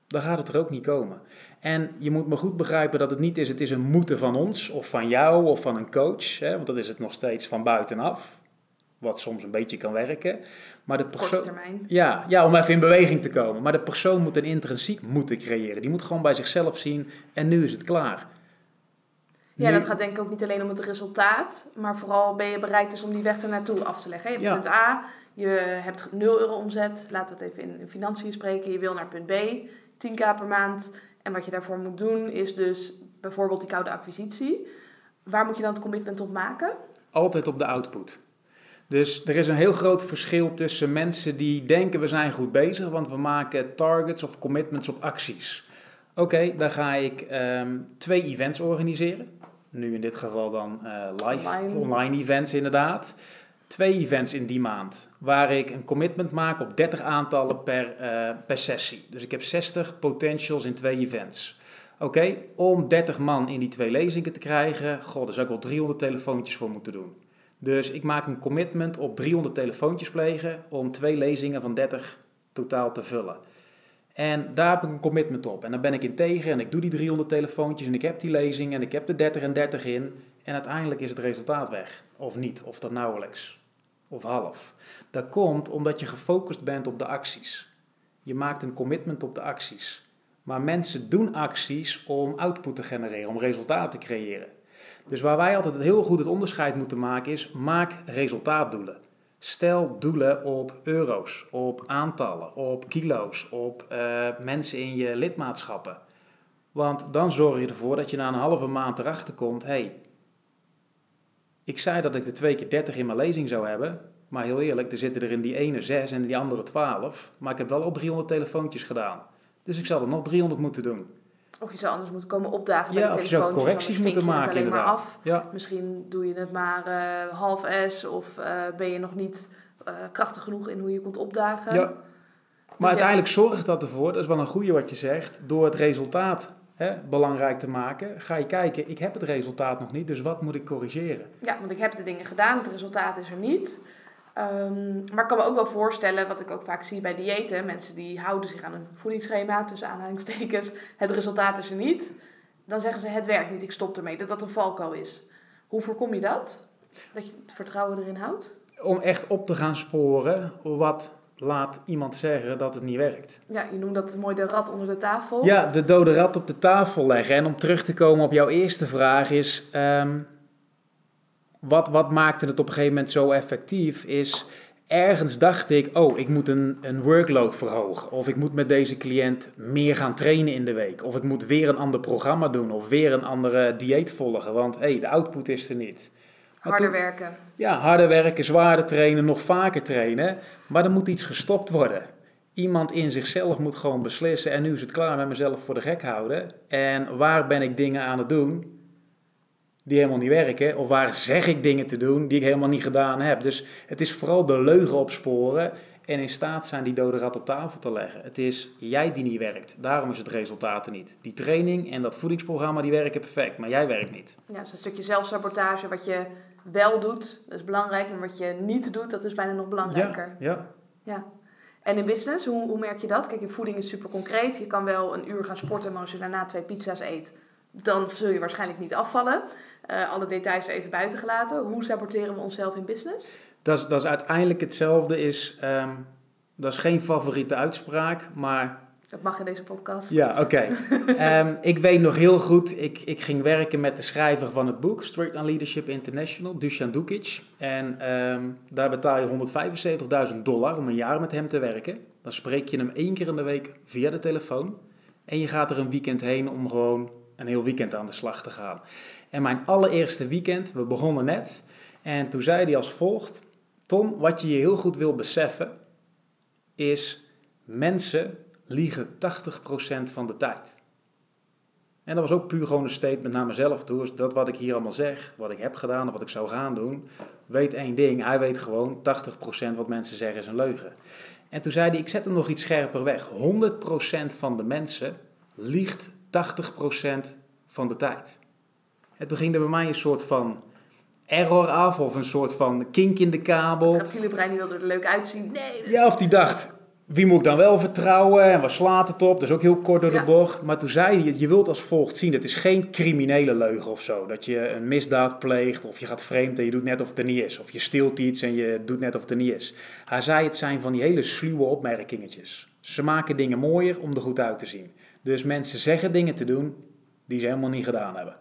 dan gaat het er ook niet komen. En je moet me goed begrijpen dat het niet is, het is een moeten van ons, of van jou, of van een coach. Hè, want dat is het nog steeds van buitenaf. Wat soms een beetje kan werken. Maar de persoon. Ja, ja, om even in beweging te komen. Maar de persoon moet een intrinsiek moeten creëren. Die moet gewoon bij zichzelf zien en nu is het klaar. Ja, dat gaat denk ik ook niet alleen om het resultaat, maar vooral ben je bereid dus om die weg ernaartoe af te leggen. Je hebt punt A, je hebt 0 euro omzet, laten we het even in, financiën spreken. Je wil naar punt B, 10k per maand. En wat je daarvoor moet doen is dus bijvoorbeeld die koude acquisitie. Waar moet je dan het commitment op maken? Altijd op de output. Dus er is een heel groot verschil tussen mensen die denken we zijn goed bezig, want we maken targets of commitments op acties. Oké, dan ga ik ehm, twee events organiseren. Nu in dit geval dan uh, live online. online events inderdaad twee events in die maand. Waar ik een commitment maak op 30 aantallen per, uh, per sessie. Dus ik heb 60 potentials in twee events. Oké, om 30 man in die twee lezingen te krijgen, god, daar zou ik wel 300 telefoontjes voor moeten doen. Dus ik maak een commitment op 300 telefoontjes plegen om twee lezingen van 30 totaal te vullen. En daar heb ik een commitment op. En dan ben ik in tegen en ik doe die 300 telefoontjes en ik heb die lezing en ik heb de 30 en 30 in. En uiteindelijk is het resultaat weg. Of niet, of dat nauwelijks. Of half. Dat komt omdat je gefocust bent op de acties. Je maakt een commitment op de acties. Maar mensen doen acties om output te genereren, om resultaten te creëren. Dus waar wij altijd heel goed het onderscheid moeten maken is, maak resultaatdoelen. Stel doelen op euro's, op aantallen, op kilo's, op uh, mensen in je lidmaatschappen. Want dan zorg je ervoor dat je na een halve maand erachter komt: hey, ik zei dat ik er twee keer 30 in mijn lezing zou hebben. Maar heel eerlijk, er zitten er in die ene zes en in die andere 12. Maar ik heb wel al 300 telefoontjes gedaan. Dus ik zal er nog 300 moeten doen. Of je zou anders moeten komen opdagen ja, bij de of je zou correcties moeten maken alleen inderdaad. maar af. Ja. Misschien doe je het maar uh, half S of uh, ben je nog niet uh, krachtig genoeg in hoe je komt opdagen. Ja. Maar dus uiteindelijk zorgt dat ervoor, dat is wel een goede wat je zegt, door het resultaat hè, belangrijk te maken, ga je kijken, ik heb het resultaat nog niet, dus wat moet ik corrigeren? Ja, want ik heb de dingen gedaan, het resultaat is er niet. Um, maar ik kan me ook wel voorstellen, wat ik ook vaak zie bij diëten, mensen die houden zich aan een voedingsschema, tussen aanhalingstekens, het resultaat is er niet. Dan zeggen ze, het werkt niet, ik stop ermee, dat dat een valko is. Hoe voorkom je dat? Dat je het vertrouwen erin houdt? Om echt op te gaan sporen wat laat iemand zeggen dat het niet werkt. Ja, je noemt dat mooi de rat onder de tafel. Ja, de dode rat op de tafel leggen. En om terug te komen op jouw eerste vraag is... Um, wat, wat maakte het op een gegeven moment zo effectief? Is ergens dacht ik, oh, ik moet een, een workload verhogen. Of ik moet met deze cliënt meer gaan trainen in de week. Of ik moet weer een ander programma doen. Of weer een andere dieet volgen. Want hé, hey, de output is er niet. Harder werken. Ja, harder werken, zwaarder trainen, nog vaker trainen. Maar er moet iets gestopt worden. Iemand in zichzelf moet gewoon beslissen. En nu is het klaar met mezelf voor de gek houden. En waar ben ik dingen aan het doen die helemaal niet werken? Of waar zeg ik dingen te doen die ik helemaal niet gedaan heb? Dus het is vooral de leugen opsporen en in staat zijn die dode rat op tafel te leggen. Het is jij die niet werkt. Daarom is het resultaat er niet. Die training en dat voedingsprogramma die werken perfect, maar jij werkt niet. Ja, dus een stukje zelfsabotage, wat je wel doet, dat is belangrijk, maar wat je niet doet, dat is bijna nog belangrijker. Ja, ja. Ja. En in business, hoe, hoe merk je dat? Kijk, in voeding is super concreet. Je kan wel een uur gaan sporten, maar als je daarna twee pizza's eet, dan zul je waarschijnlijk niet afvallen. Eh, alle details even buiten gelaten. Hoe saboteren we onszelf in business? Dat is, dat is uiteindelijk hetzelfde. Is, ehm, dat is geen favoriete uitspraak, maar Dat mag in deze podcast. Ja, oké. *laughs* Ehm, ik weet nog heel goed, ik, ik ging werken met de schrijver van het boek, Straight on Leadership International, Dusan Dukic. En ehm, daar betaal je 175.000 dollar om een jaar met hem te werken. Dan spreek je hem één keer in de week via de telefoon. En je gaat er een weekend heen om gewoon een heel weekend aan de slag te gaan. En mijn allereerste weekend, we begonnen net. En toen zei hij als volgt, Tom, wat je je heel goed wil beseffen, is mensen liegen 80% van de tijd. En dat was ook puur gewoon een statement naar mezelf toe. Dus dat wat ik hier allemaal zeg, wat ik heb gedaan of wat ik zou gaan doen, weet één ding. Hij weet gewoon 80% wat mensen zeggen is een leugen. En toen zei hij, ik zet hem nog iets scherper weg. 100% van de mensen liegt 80% van de tijd. En toen ging er bij mij een soort van error af of een soort van kink in de kabel. Het reptiele brein die wil er leuk uitzien. Nee, Ja, of die dacht, wie moet ik dan wel vertrouwen en waar slaat het op? Dat is ook heel kort door de Ja. bocht. Maar toen zei hij, je wilt als volgt zien, het is geen criminele leugen of zo. Dat je een misdaad pleegt of je gaat vreemd en je doet net of het er niet is. Of je stilt iets en je doet net of het er niet is. Hij zei, het zijn van die hele sluwe opmerkingetjes. Ze maken dingen mooier om er goed uit te zien. Dus mensen zeggen dingen te doen die ze helemaal niet gedaan hebben.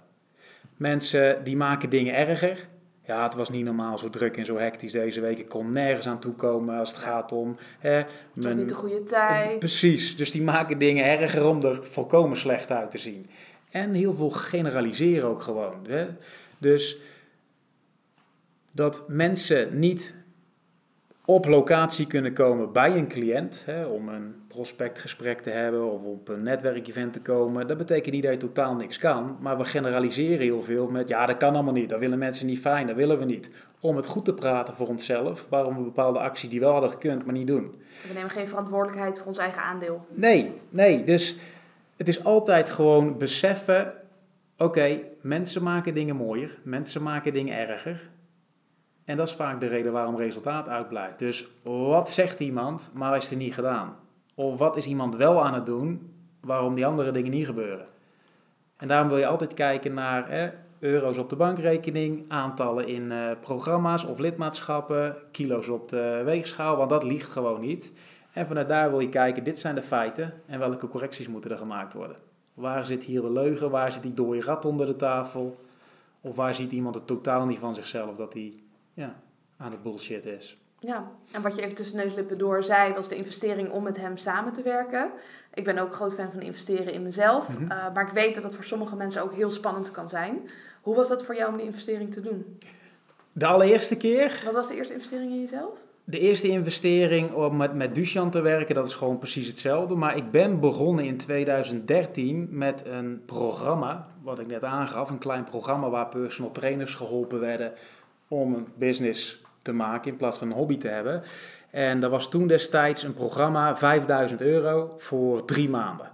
Mensen die maken dingen erger. Ja, het was niet normaal zo druk en zo hectisch deze week. Ik kon nergens aan toekomen als het gaat om... Hè, mijn- niet de goede tijd. Precies, dus die maken dingen erger om er volkomen slecht uit te zien. En heel veel generaliseren ook gewoon. Hè? Dus dat mensen niet op locatie kunnen komen bij een cliënt hè, om een prospectgesprek te hebben of op een netwerkevent te komen, dat betekent niet dat je totaal niks kan. Maar we generaliseren heel veel met ja, dat kan allemaal niet, dat willen mensen niet fijn, dat willen we niet. Om het goed te praten voor onszelf, waarom we bepaalde acties die wel hadden gekund, maar niet doen. We nemen geen verantwoordelijkheid voor ons eigen aandeel. Nee, nee. Dus het is altijd gewoon beseffen: oké, mensen maken dingen mooier, mensen maken dingen erger. En dat is vaak de reden waarom resultaat uitblijft. Dus wat zegt iemand, maar is er niet gedaan? Of wat is iemand wel aan het doen, waarom die andere dingen niet gebeuren? En daarom wil je altijd kijken naar euro's op de bankrekening, aantallen in eh, programma's of lidmaatschappen, kilo's op de weegschaal, want dat liegt gewoon niet. En vanuit daar wil je kijken, dit zijn de feiten en welke correcties moeten er gemaakt worden. Waar zit hier de leugen, waar zit die dode rat onder de tafel? Of waar ziet iemand het totaal niet van zichzelf dat hij ja, aan het bullshit is? Ja, en wat je even tussen neus en lippen door zei, was de investering om met hem samen te werken. Ik ben ook groot fan van investeren in mezelf. Mhm. eh, maar ik weet dat het voor sommige mensen ook heel spannend kan zijn. Hoe was dat voor jou om die investering te doen? De allereerste keer, Wat was de eerste investering in jezelf? de eerste investering om met, met Duchan te werken, dat is gewoon precies hetzelfde. Maar ik ben begonnen in 2013 met een programma, wat ik net aangaf. Een klein programma waar personal trainers geholpen werden om een business te maken in plaats van een hobby te hebben. En dat was toen destijds een programma, 5000 euro voor drie maanden.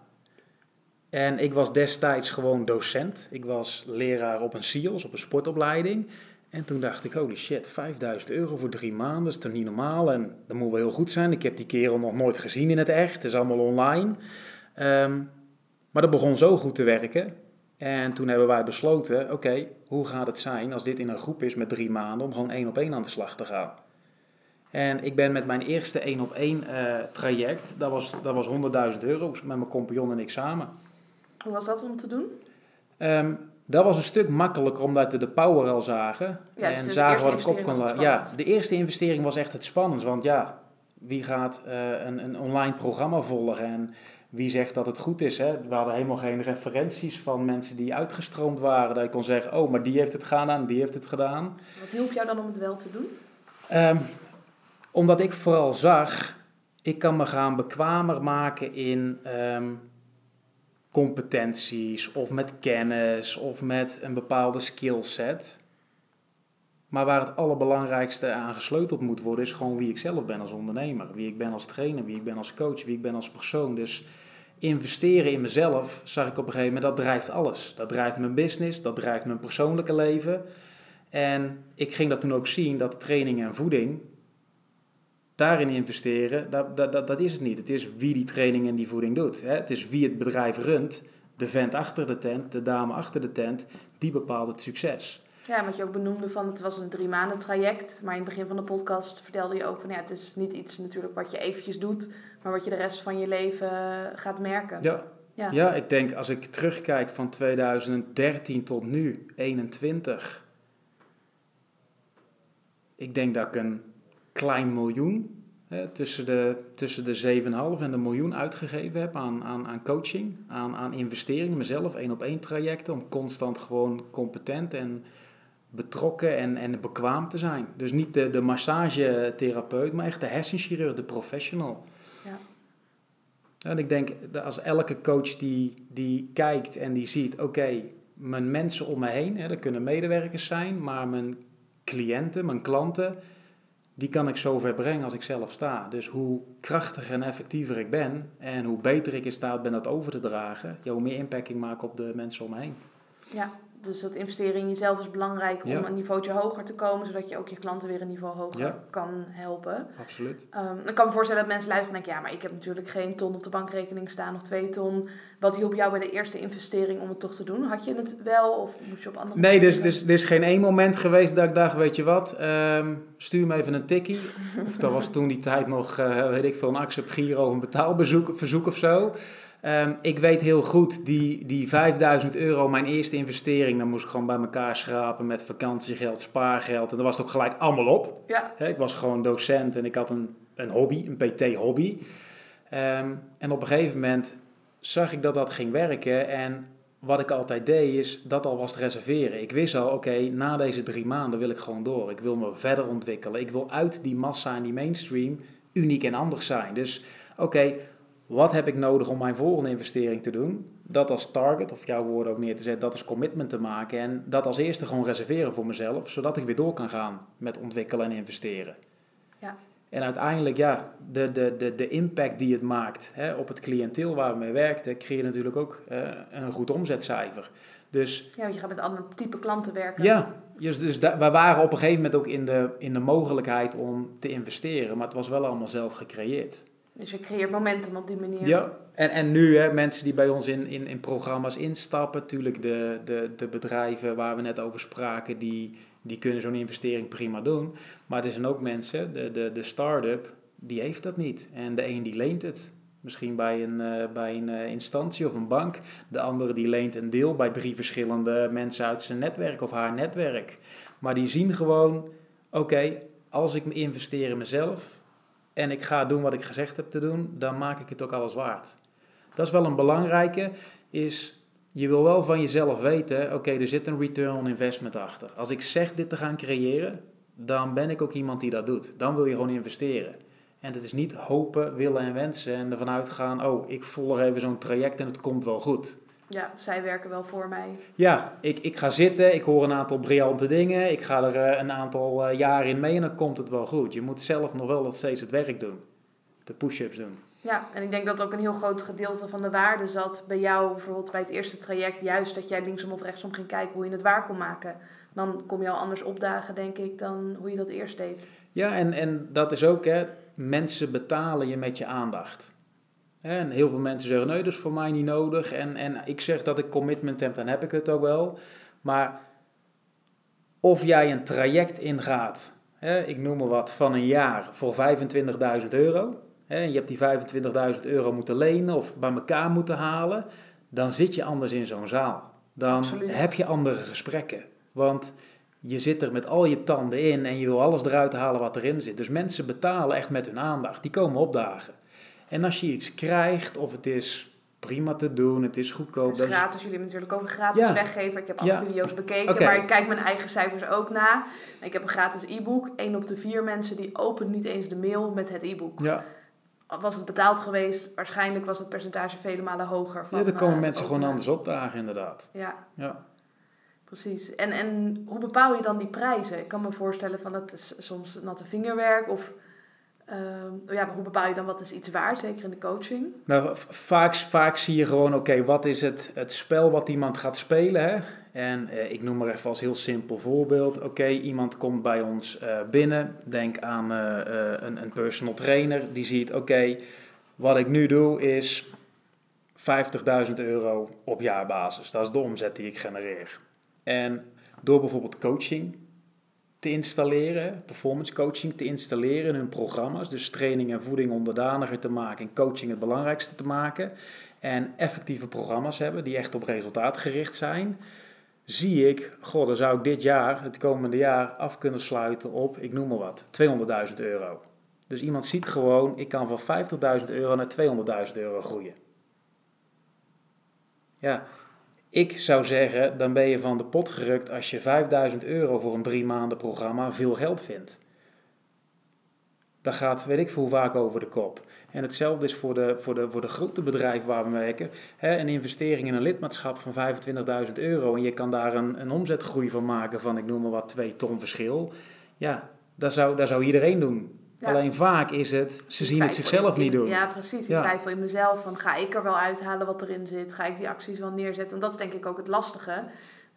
En ik was destijds gewoon docent. Ik was leraar op een SIOS, op een sportopleiding. En toen dacht ik, holy shit, 5000 euro voor drie maanden, is toch niet normaal? En dat moet wel heel goed zijn. Ik heb die kerel nog nooit gezien in het echt. Het is allemaal online. Ehm, maar dat begon zo goed te werken. En toen hebben wij besloten, oké, hoe gaat het zijn als dit in een groep is met drie maanden om gewoon één op één aan de slag te gaan? En ik ben met mijn eerste één op één eh, traject, dat was, dat was 100.000 euro met mijn compagnon en ik samen. Hoe was dat om te doen? Ehm, dat was een stuk makkelijker omdat we de power al zagen. Ja, dus en zagen wat ik op kon laten. Ja, spannend. de eerste investering was echt het spannendst. Want ja, wie gaat eh, een, een online programma volgen en wie zegt dat het goed is? Hè? We hadden helemaal geen referenties van mensen die uitgestroomd waren. Dat je kon zeggen, oh, maar die heeft het gedaan, die heeft het gedaan. Wat hielp jou dan om het wel te doen? Ehm, omdat ik vooral zag, ik kan me gaan bekwamer maken in ehm, competenties of met kennis of met een bepaalde skillset. Maar waar het allerbelangrijkste aan gesleuteld moet worden, is gewoon wie ik zelf ben als ondernemer. Wie ik ben als trainer, wie ik ben als coach, wie ik ben als persoon. Dus investeren in mezelf, zag ik op een gegeven moment, dat drijft alles. Dat drijft mijn business, dat drijft mijn persoonlijke leven. En ik ging dat toen ook zien, dat training en voeding, daarin investeren, dat, dat, dat, dat is het niet. Het is wie die training en die voeding doet. Het is wie het bedrijf runt, de vent achter de tent, de dame achter de tent, die bepaalt het succes. Ja, wat je ook benoemde van het was een drie maanden traject. Maar in het begin van de podcast vertelde je ook van ja, het is niet iets natuurlijk wat je eventjes doet, maar wat je de rest van je leven gaat merken. Ja, ja. ja ik denk als ik terugkijk van 2013 tot nu, 21. Ik denk dat ik een klein miljoen, hè, tussen de, tussen de 7,5 en de miljoen uitgegeven heb aan, aan, aan coaching, aan, aan investeringen, mezelf, één op één trajecten, om constant gewoon competent en betrokken en, en bekwaam te zijn. Dus niet de, de massagetherapeut, maar echt de hersenchirurg, de professional. Ja. En ik denk dat als elke coach die, die kijkt en die ziet, oké, mijn mensen om me heen, hè, dat kunnen medewerkers zijn, maar mijn cliënten, mijn klanten, die kan ik zover brengen als ik zelf sta. Dus hoe krachtiger en effectiever ik ben en hoe beter ik in staat ben dat over te dragen, ja, hoe meer impact ik maak op de mensen om me heen. Ja, dus dat investeren in jezelf is belangrijk om een niveautje hoger te komen, zodat je ook je klanten weer een niveau hoger kan helpen. Absoluut. Um, ik kan me voorstellen dat mensen luisteren en denken, ja, maar ik heb natuurlijk geen ton op de bankrekening staan of twee ton. Wat hielp jou bij de eerste investering om het toch te doen? Had je het wel of moet je op andere Nee, dus, dus er is geen één moment geweest dat ik dacht, weet je wat, um, stuur me even een tikkie. of dat was toen die tijd nog, uh, weet ik veel, een accept giro of een betaalbezoek verzoek of zo. Um, ik weet heel goed, die, die 5000 euro, mijn eerste investering, dan moest ik gewoon bij elkaar schrapen met vakantiegeld, spaargeld. En dat was het ook gelijk allemaal op. Ja. ik was gewoon docent en ik had een, een hobby, een PT-hobby. Um, en op een gegeven moment zag ik dat dat ging werken. En wat ik altijd deed, is dat alvast reserveren. Ik wist al, oké, na deze drie maanden wil ik gewoon door. Ik wil me verder ontwikkelen. Ik wil uit die massa en die mainstream uniek en anders zijn. Dus oké, wat heb ik nodig om mijn volgende investering te doen? Dat als target, of jouw woorden ook neer te zetten, dat als commitment te maken. En dat als eerste gewoon reserveren voor mezelf, zodat ik weer door kan gaan met ontwikkelen en investeren. Ja. En uiteindelijk, ja, de, de, de, de impact die het maakt hè, op het cliënteel waar we mee werkten, creëert natuurlijk ook uh, een goed omzetcijfer. Dus, ja, want je gaat met andere type klanten werken. Ja, dus, dus we waren op een gegeven moment ook in de, in de mogelijkheid om te investeren, maar het was wel allemaal zelf gecreëerd. Dus je creëert momentum op die manier. Ja, en, en nu hè, mensen die bij ons in, in, in programma's instappen, natuurlijk de, de, de bedrijven waar we net over spraken, die, die kunnen zo'n investering prima doen. Maar er zijn ook mensen, de, de, de start-up, die heeft dat niet. En de een die leent het. Misschien bij een, uh, bij een uh, instantie of een bank. De andere die leent een deel bij drie verschillende mensen uit zijn netwerk of haar netwerk. Maar die zien gewoon, oké, als ik me investeer in mezelf, en ik ga doen wat ik gezegd heb te doen, dan maak ik het ook alles waard. Dat is wel een belangrijke, is je wil wel van jezelf weten, oké, er zit een return on investment achter. Als ik zeg dit te gaan creëren, dan ben ik ook iemand die dat doet. Dan wil je gewoon investeren. En het is niet hopen, willen en wensen en ervan uitgaan, oh, ik volg even zo'n traject en het komt wel goed. Ja, zij werken wel voor mij. Ja, ik, ik ga zitten, ik hoor een aantal briljante dingen, ik ga er uh, een aantal uh, jaar in mee en dan komt het wel goed. Je moet zelf nog wel steeds het werk doen, de push-ups doen. Ja, en ik denk dat ook een heel groot gedeelte van de waarde zat bij jou, bijvoorbeeld bij het eerste traject, juist dat jij linksom of rechtsom ging kijken hoe je het waar kon maken. Dan kom je al anders opdagen, denk ik, dan hoe je dat eerst deed. Ja, en, en dat is ook, hè, mensen betalen je met je aandacht. En heel veel mensen zeggen, nee, dat is voor mij niet nodig. En, en ik zeg dat ik commitment heb, dan heb ik het ook wel. Maar of jij een traject ingaat, hè, ik noem maar wat, van een jaar voor 25.000 euro. Hè, en je hebt die 25.000 euro moeten lenen of bij elkaar moeten halen. Dan zit je anders in zo'n zaal. Dan Absoluut. heb je andere gesprekken. Want je zit er met al je tanden in en je wil alles eruit halen wat erin zit. Dus mensen betalen echt met hun aandacht. Die komen opdagen. En als je iets krijgt, of het is prima te doen, het is goedkoop. Het is gratis, jullie hebben natuurlijk ook een gratis weggever. Ik heb alle video's bekeken, maar ik kijk mijn eigen cijfers ook na. Ik heb een gratis e-book. Eén op de vier mensen die opent niet eens de mail met het e-book. Ja. Was het betaald geweest, waarschijnlijk was het percentage vele malen hoger. Van, ja, dan komen uh, mensen gewoon anders opdagen, inderdaad. Ja. ja. Precies. En, en hoe bepaal je dan die prijzen? Ik kan me voorstellen van dat is soms natte vingerwerk of ehm, ja, hoe bepaal je dan wat is iets waard, zeker in de coaching? Nou, vaak, vaak zie je gewoon, oké, wat is het, het spel wat iemand gaat spelen? Hè? En eh, ik noem maar even als heel simpel voorbeeld. Oké, iemand komt bij ons eh, binnen. Denk aan eh, eh, een, een personal trainer. Die ziet, oké, wat ik nu doe is 50.000 euro op jaarbasis. Dat is de omzet die ik genereer. En door bijvoorbeeld coaching te installeren, performance coaching te installeren in hun programma's, dus training en voeding onderdaniger te maken en coaching het belangrijkste te maken, en effectieve programma's hebben die echt op resultaat gericht zijn, zie ik, goh, dan zou ik dit jaar, het komende jaar, af kunnen sluiten op, ik noem maar wat, 200.000 euro. Dus iemand ziet gewoon, ik kan van 50.000 euro naar 200.000 euro groeien. Ja, ik zou zeggen, dan ben je van de pot gerukt als je 5000 euro voor een drie maanden programma veel geld vindt. Dat gaat, weet ik veel vaak over de kop. En hetzelfde is voor de, voor de, voor de grote bedrijven waar we werken. Hè, een investering in een lidmaatschap van 25.000 euro en je kan daar een, een omzetgroei van maken van, ik noem maar wat, 2 ton verschil. Ja, dat zou, dat zou iedereen doen. Ja. Alleen vaak is het, ze zien het zichzelf in- niet doen. Ja, precies. Ja. twijfel in mezelf. Van, ga ik er wel uithalen wat erin zit? Ga ik die acties wel neerzetten? En dat is denk ik ook het lastige.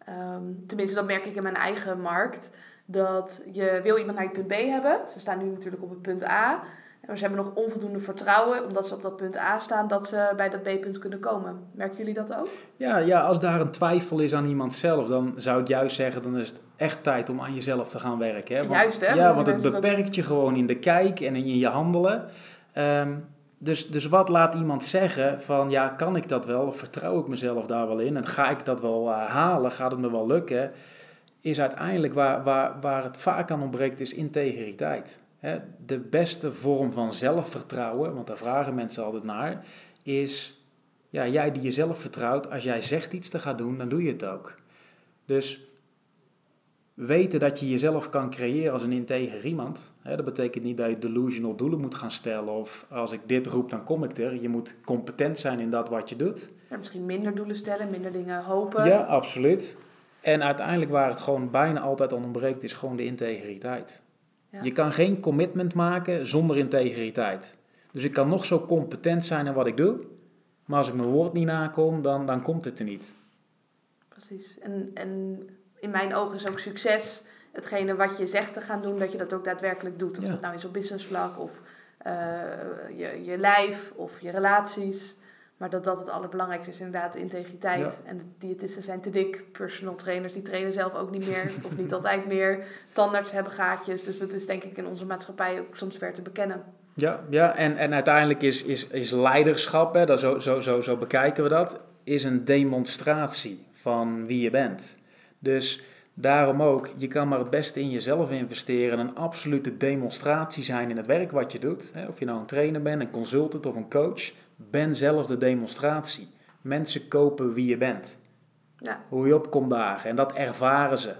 Ehm, tenminste, dat merk ik in mijn eigen markt. Dat je wil iemand naar je punt B hebben. Ze staan nu natuurlijk op het punt A. Maar ze hebben nog onvoldoende vertrouwen, omdat ze op dat punt A staan, dat ze bij dat B-punt kunnen komen. Merken jullie dat ook? Ja, ja, als daar een twijfel is aan iemand zelf, dan zou ik juist zeggen, dan is het echt tijd om aan jezelf te gaan werken. Hè? Want, Juist, hè? Ja, Want het dat beperkt je gewoon in de kijk en in je handelen. Ehm, dus, dus wat laat iemand zeggen van, ja, kan ik dat wel? Of vertrouw ik mezelf daar wel in? En ga ik dat wel eh, halen? Gaat het me wel lukken? Is uiteindelijk waar, waar, waar het vaak aan ontbreekt, is integriteit. De beste vorm van zelfvertrouwen, want daar vragen mensen altijd naar, is ja, jij die jezelf vertrouwt, als jij zegt iets te gaan doen, dan doe je het ook. Dus weten dat je jezelf kan creëren als een integer iemand, hè, dat betekent niet dat je delusional doelen moet gaan stellen of als ik dit roep, dan kom ik er. Je moet competent zijn in dat wat je doet. Ja, misschien minder doelen stellen, minder dingen hopen. Ja, absoluut. En uiteindelijk waar het gewoon bijna altijd aan ontbreekt, is gewoon de integriteit. Ja. Je kan geen commitment maken zonder integriteit. Dus ik kan nog zo competent zijn in wat ik doe, maar als ik mijn woord niet nakom, dan, dan komt het er niet. Precies. En, en in mijn ogen is ook succes hetgene wat je zegt te gaan doen, dat je dat ook daadwerkelijk doet. Of Ja. dat nou is op business vlak of eh, je, je lijf of je relaties. Maar dat dat het allerbelangrijkste is, inderdaad, de integriteit. Ja. En de diëtisten zijn te dik, personal trainers die trainen zelf ook niet meer, of niet altijd meer. Tandarts hebben gaatjes, dus dat is denk ik in onze maatschappij ook soms ver te bekennen. Ja, ja en, en uiteindelijk is, is, is leiderschap, hè, dat zo, zo, zo, zo bekijken we dat, is een demonstratie van wie je bent. Dus daarom ook, je kan maar het beste in jezelf investeren en een absolute demonstratie zijn in het werk wat je doet. Hè, of je nou een trainer bent, een consultant of een coach, ben zelf de demonstratie. Mensen kopen wie je bent. Ja. Hoe je opkomt dagen. En dat ervaren ze.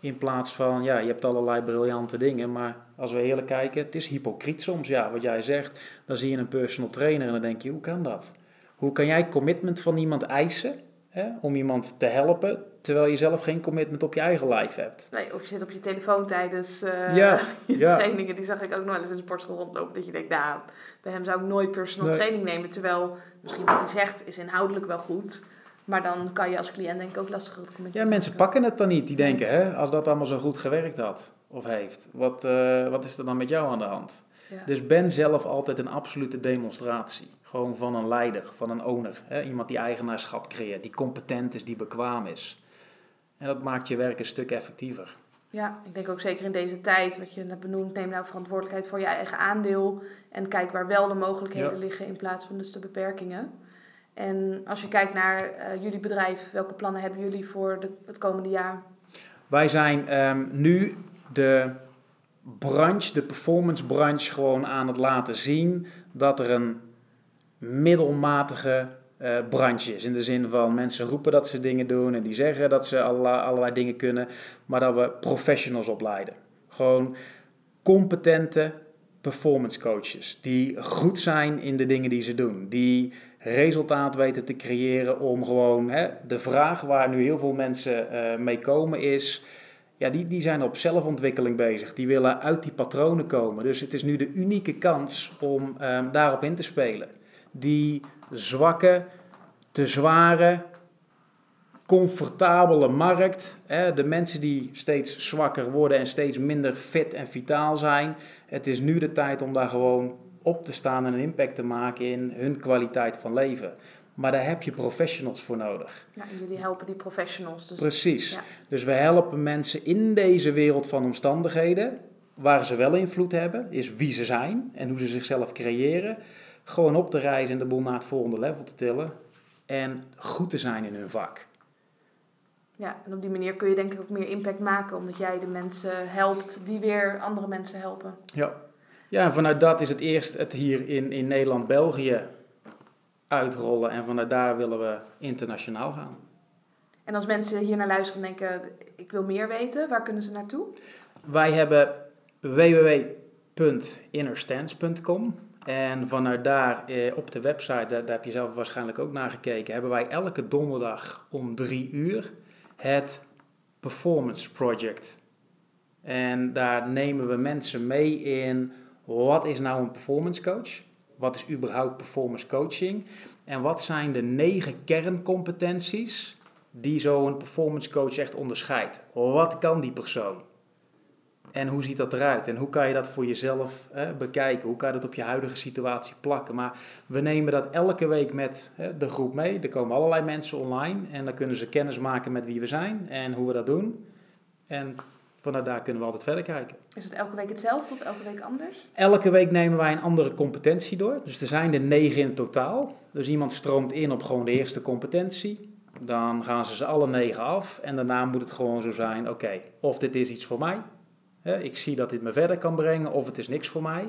In plaats van, ja, je hebt allerlei briljante dingen, maar als we eerlijk kijken, het is hypocriet soms. Ja, wat jij zegt, dan zie je een personal trainer en dan denk je, hoe kan dat? Hoe kan jij commitment van iemand eisen hè, om iemand te helpen, terwijl je zelf geen commitment op je eigen lijf hebt? Nee, of je zit op je telefoon tijdens eh, Ja, *laughs* je ja. trainingen. Die zag ik ook nog wel eens in de sportschool rondlopen. Dat je denkt, nou, bij hem zou ik nooit personal Nee. training nemen. Terwijl misschien wat hij zegt is inhoudelijk wel goed. Maar dan kan je als cliënt denk ik ook lastig commitment Ja, mensen maken. pakken het dan niet. Die denken, hè, als dat allemaal zo goed gewerkt had of heeft, wat, eh, wat is er dan met jou aan de hand? Ja. Dus ben zelf altijd een absolute demonstratie. Gewoon van een leider, van een owner. Hè? Iemand die eigenaarschap creëert, die competent is, die bekwaam is. En dat maakt je werk een stuk effectiever. Ja, ik denk ook zeker in deze tijd, wat je net benoemt, neem nou verantwoordelijkheid voor je eigen aandeel. En kijk waar wel de mogelijkheden Ja. liggen in plaats van dus de beperkingen. En als je kijkt naar eh, jullie bedrijf, welke plannen hebben jullie voor de, het komende jaar? Wij zijn ehm, nu de branche, de performance branche, gewoon aan het laten zien dat er een middelmatige eh, branche is. In de zin van mensen roepen dat ze dingen doen en die zeggen dat ze allerlei, allerlei dingen kunnen, maar dat we professionals opleiden. Gewoon competente performance coaches die goed zijn in de dingen die ze doen, die resultaat weten te creëren om gewoon hè, de vraag waar nu heel veel mensen uh, mee komen is, ja, die, die zijn op zelfontwikkeling bezig. Die willen uit die patronen komen. Dus het is nu de unieke kans om um, daarop in te spelen. Die zwakke, te zware, comfortabele markt. Hè, de mensen die steeds zwakker worden en steeds minder fit en vitaal zijn. Het is nu de tijd om daar gewoon op te staan en een impact te maken in hun kwaliteit van leven. Maar daar heb je professionals voor nodig. Ja, en jullie helpen die professionals. Dus, Precies. Ja. Dus we helpen mensen in deze wereld van omstandigheden, waar ze wel invloed hebben, is wie ze zijn en hoe ze zichzelf creëren, gewoon op te reizen en de boel naar het volgende level te tillen en goed te zijn in hun vak. Ja, en op die manier kun je denk ik ook meer impact maken, omdat jij de mensen helpt die weer andere mensen helpen. Ja, ja en vanuit dat is het eerst het hier in, in Nederland-België uitrollen en vanuit daar willen we internationaal gaan. En als mensen hier naar luisteren en denken, ik wil meer weten, waar kunnen ze naartoe? Wij hebben www.innerstance.com en vanuit daar eh, op de website, daar, daar, heb je zelf waarschijnlijk ook naar gekeken, hebben wij elke donderdag om drie uur het Performance Project. En daar nemen we mensen mee in wat is nou een performance coach? Wat is überhaupt performance coaching? En wat zijn de negen kerncompetenties die zo'n performance coach echt onderscheidt? Wat kan die persoon? En hoe ziet dat eruit? En hoe kan je dat voor jezelf hè, bekijken? Hoe kan je dat op je huidige situatie plakken? Maar we nemen dat elke week met hè, de groep mee. Er komen allerlei mensen online en dan kunnen ze kennis maken met wie we zijn en hoe we dat doen. En vanuit daar kunnen we altijd verder kijken. Is het elke week hetzelfde of elke week anders? Elke week nemen wij een andere competentie door. Dus er zijn er negen in totaal. Dus iemand stroomt in op gewoon de eerste competentie. Dan gaan ze ze alle negen af. En daarna moet het gewoon zo zijn: oké, of dit is iets voor mij. Ik zie dat dit me verder kan brengen, of het is niks voor mij.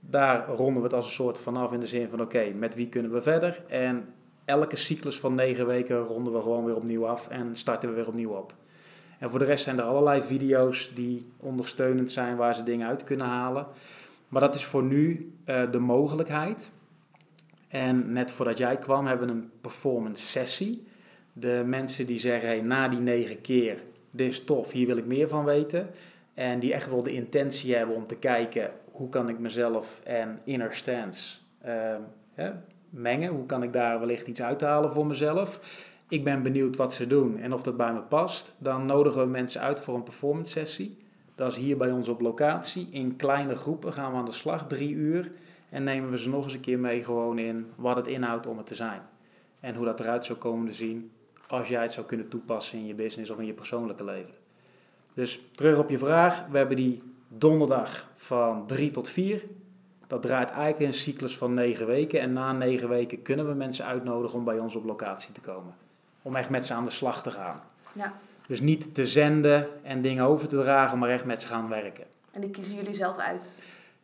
Daar ronden we het als een soort vanaf in de zin van: oké, met wie kunnen we verder? En elke cyclus van negen weken ronden we gewoon weer opnieuw af en starten we weer opnieuw op. En voor de rest zijn er allerlei video's die ondersteunend zijn waar ze dingen uit kunnen halen. Maar dat is voor nu uh, de mogelijkheid. En net voordat jij kwam hebben we een performance sessie. De mensen die zeggen, hey, na die negen keer, dit is tof, hier wil ik meer van weten. En die echt wel de intentie hebben om te kijken, hoe kan ik mezelf en inner stance uh, mengen? Hoe kan ik daar wellicht iets uithalen voor mezelf? ik ben benieuwd wat ze doen en of dat bij me past, dan nodigen we mensen uit voor een performance sessie. Dat is hier bij ons op locatie. In kleine groepen gaan we aan de slag, drie uur. En nemen we ze nog eens een keer mee gewoon in wat het inhoudt om het te zijn. En hoe dat eruit zou komen te zien als jij het zou kunnen toepassen in je business of in je persoonlijke leven. Dus terug op je vraag. We hebben die donderdag van 3 tot 4. Dat draait eigenlijk in een cyclus van 9 weken. En na 9 weken kunnen we mensen uitnodigen om bij ons op locatie te komen om echt met ze aan de slag te gaan. Ja. Dus niet te zenden en dingen over te dragen, maar echt met ze gaan werken. En die kiezen jullie zelf uit?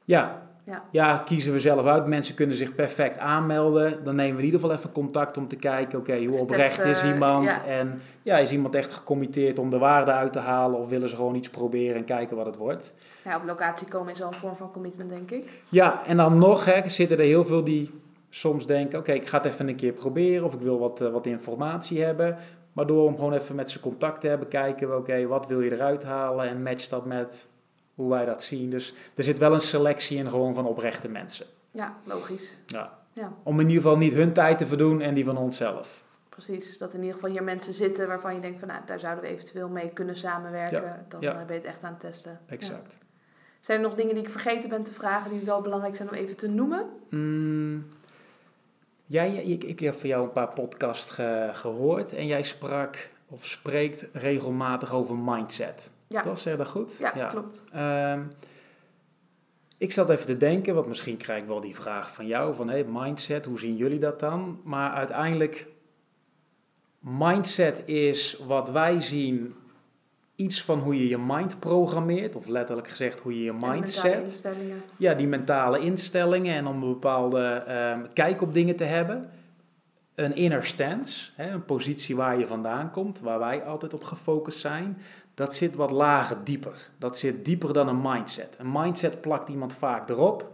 Ja. Ja. ja, kiezen we zelf uit. Mensen kunnen zich perfect aanmelden. Dan nemen we in ieder geval even contact om te kijken, oké, hoe oprecht is iemand? En ja, is iemand echt gecommitteerd om de waarde uit te halen of willen ze gewoon iets proberen en kijken wat het wordt? Ja, op locatie komen is al een vorm van commitment, denk ik. Ja, en dan nog hè, zitten er heel veel die soms denken, oké, ik ga het even een keer proberen of ik wil wat, uh, wat informatie hebben. Maar door om gewoon even met ze contact te hebben, kijken we, oké, wat wil je eruit halen en match dat met hoe wij dat zien. Dus er zit wel een selectie in gewoon van oprechte mensen. Ja, logisch. Ja. ja. Om in ieder geval niet hun tijd te verdoen en die van onszelf. Precies, dat in ieder geval hier mensen zitten waarvan je denkt van nou, daar zouden we eventueel mee kunnen samenwerken. Dan ja. ben je het echt aan het testen. Exact. Zijn er nog dingen die ik vergeten ben te vragen die wel belangrijk zijn om even te noemen? Mm, Jij, ik, ik heb van jou een paar podcasts gehoord en jij sprak of spreekt regelmatig over mindset. Ja. Toch? Zeg dat goed? Ja, klopt. Um, ik zat even te denken, want misschien krijg ik wel die vraag van jou, van hey, mindset, hoe zien jullie dat dan? Maar uiteindelijk, mindset is wat wij zien iets van hoe je je mind programmeert, of letterlijk gezegd hoe je je mindset. Ja, die mentale instellingen en om een bepaalde ehm, kijk op dingen te hebben. Een inner stance, hè, een positie waar je vandaan komt, waar wij altijd op gefocust zijn, dat zit wat lager, dieper. Dat zit dieper dan een mindset. Een mindset plakt iemand vaak erop.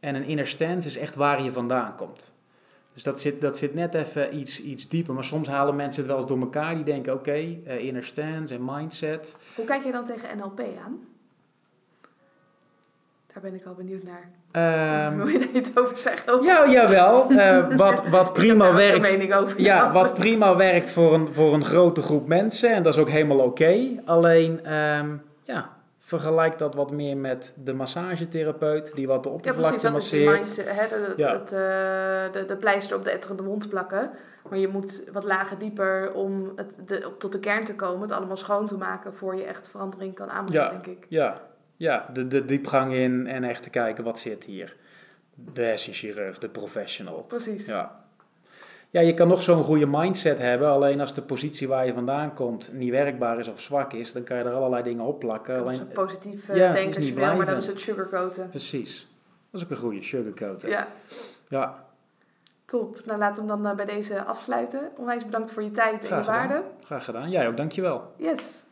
En een inner stance is echt waar je vandaan komt. Dus dat zit, dat zit net even iets, iets dieper. Maar soms halen mensen het wel eens door elkaar. Die denken, oké, eh, inner stance en mindset. Hoe kijk je dan tegen NLP aan? Daar ben ik al benieuwd naar. Ehm, Wil je daar iets over zeggen? *laughs* Ja, jawel. Eh, wat, wat prima werkt over. Ja, wat prima werkt voor een, voor een grote groep mensen. En dat is ook helemaal oké. Alleen, ehm, ja, vergelijk dat wat meer met de massagetherapeut. Die wat de Ja, precies. oppervlakte Dat is masseert. mindset, hè, Ja. het, eh, de, de pleister op de etterende wond plakken. Maar je moet wat lagen dieper om het, de, tot de kern te komen. Het allemaal schoon te maken voor je echt verandering kan aanbrengen, Ja. denk ik. Ja, ja de, de diepgang in en echt te kijken wat zit hier. De hersenchirurg, de professional. Precies. Ja. Ja, je kan nog zo'n goede mindset hebben. Alleen als de positie waar je vandaan komt niet werkbaar is of zwak is, dan kan je er allerlei dingen op plakken. Alleen, Alleen, positief ja, denken als wil, maar dan is het sugarcoaten. precies. Dat is ook een goede sugarcoat. Ja, ja. top. Nou, we hem dan eh, bij deze afsluiten. Onwijs bedankt voor je tijd en je gedaan. waarde. Graag gedaan. Jij ook, dankjewel. Yes.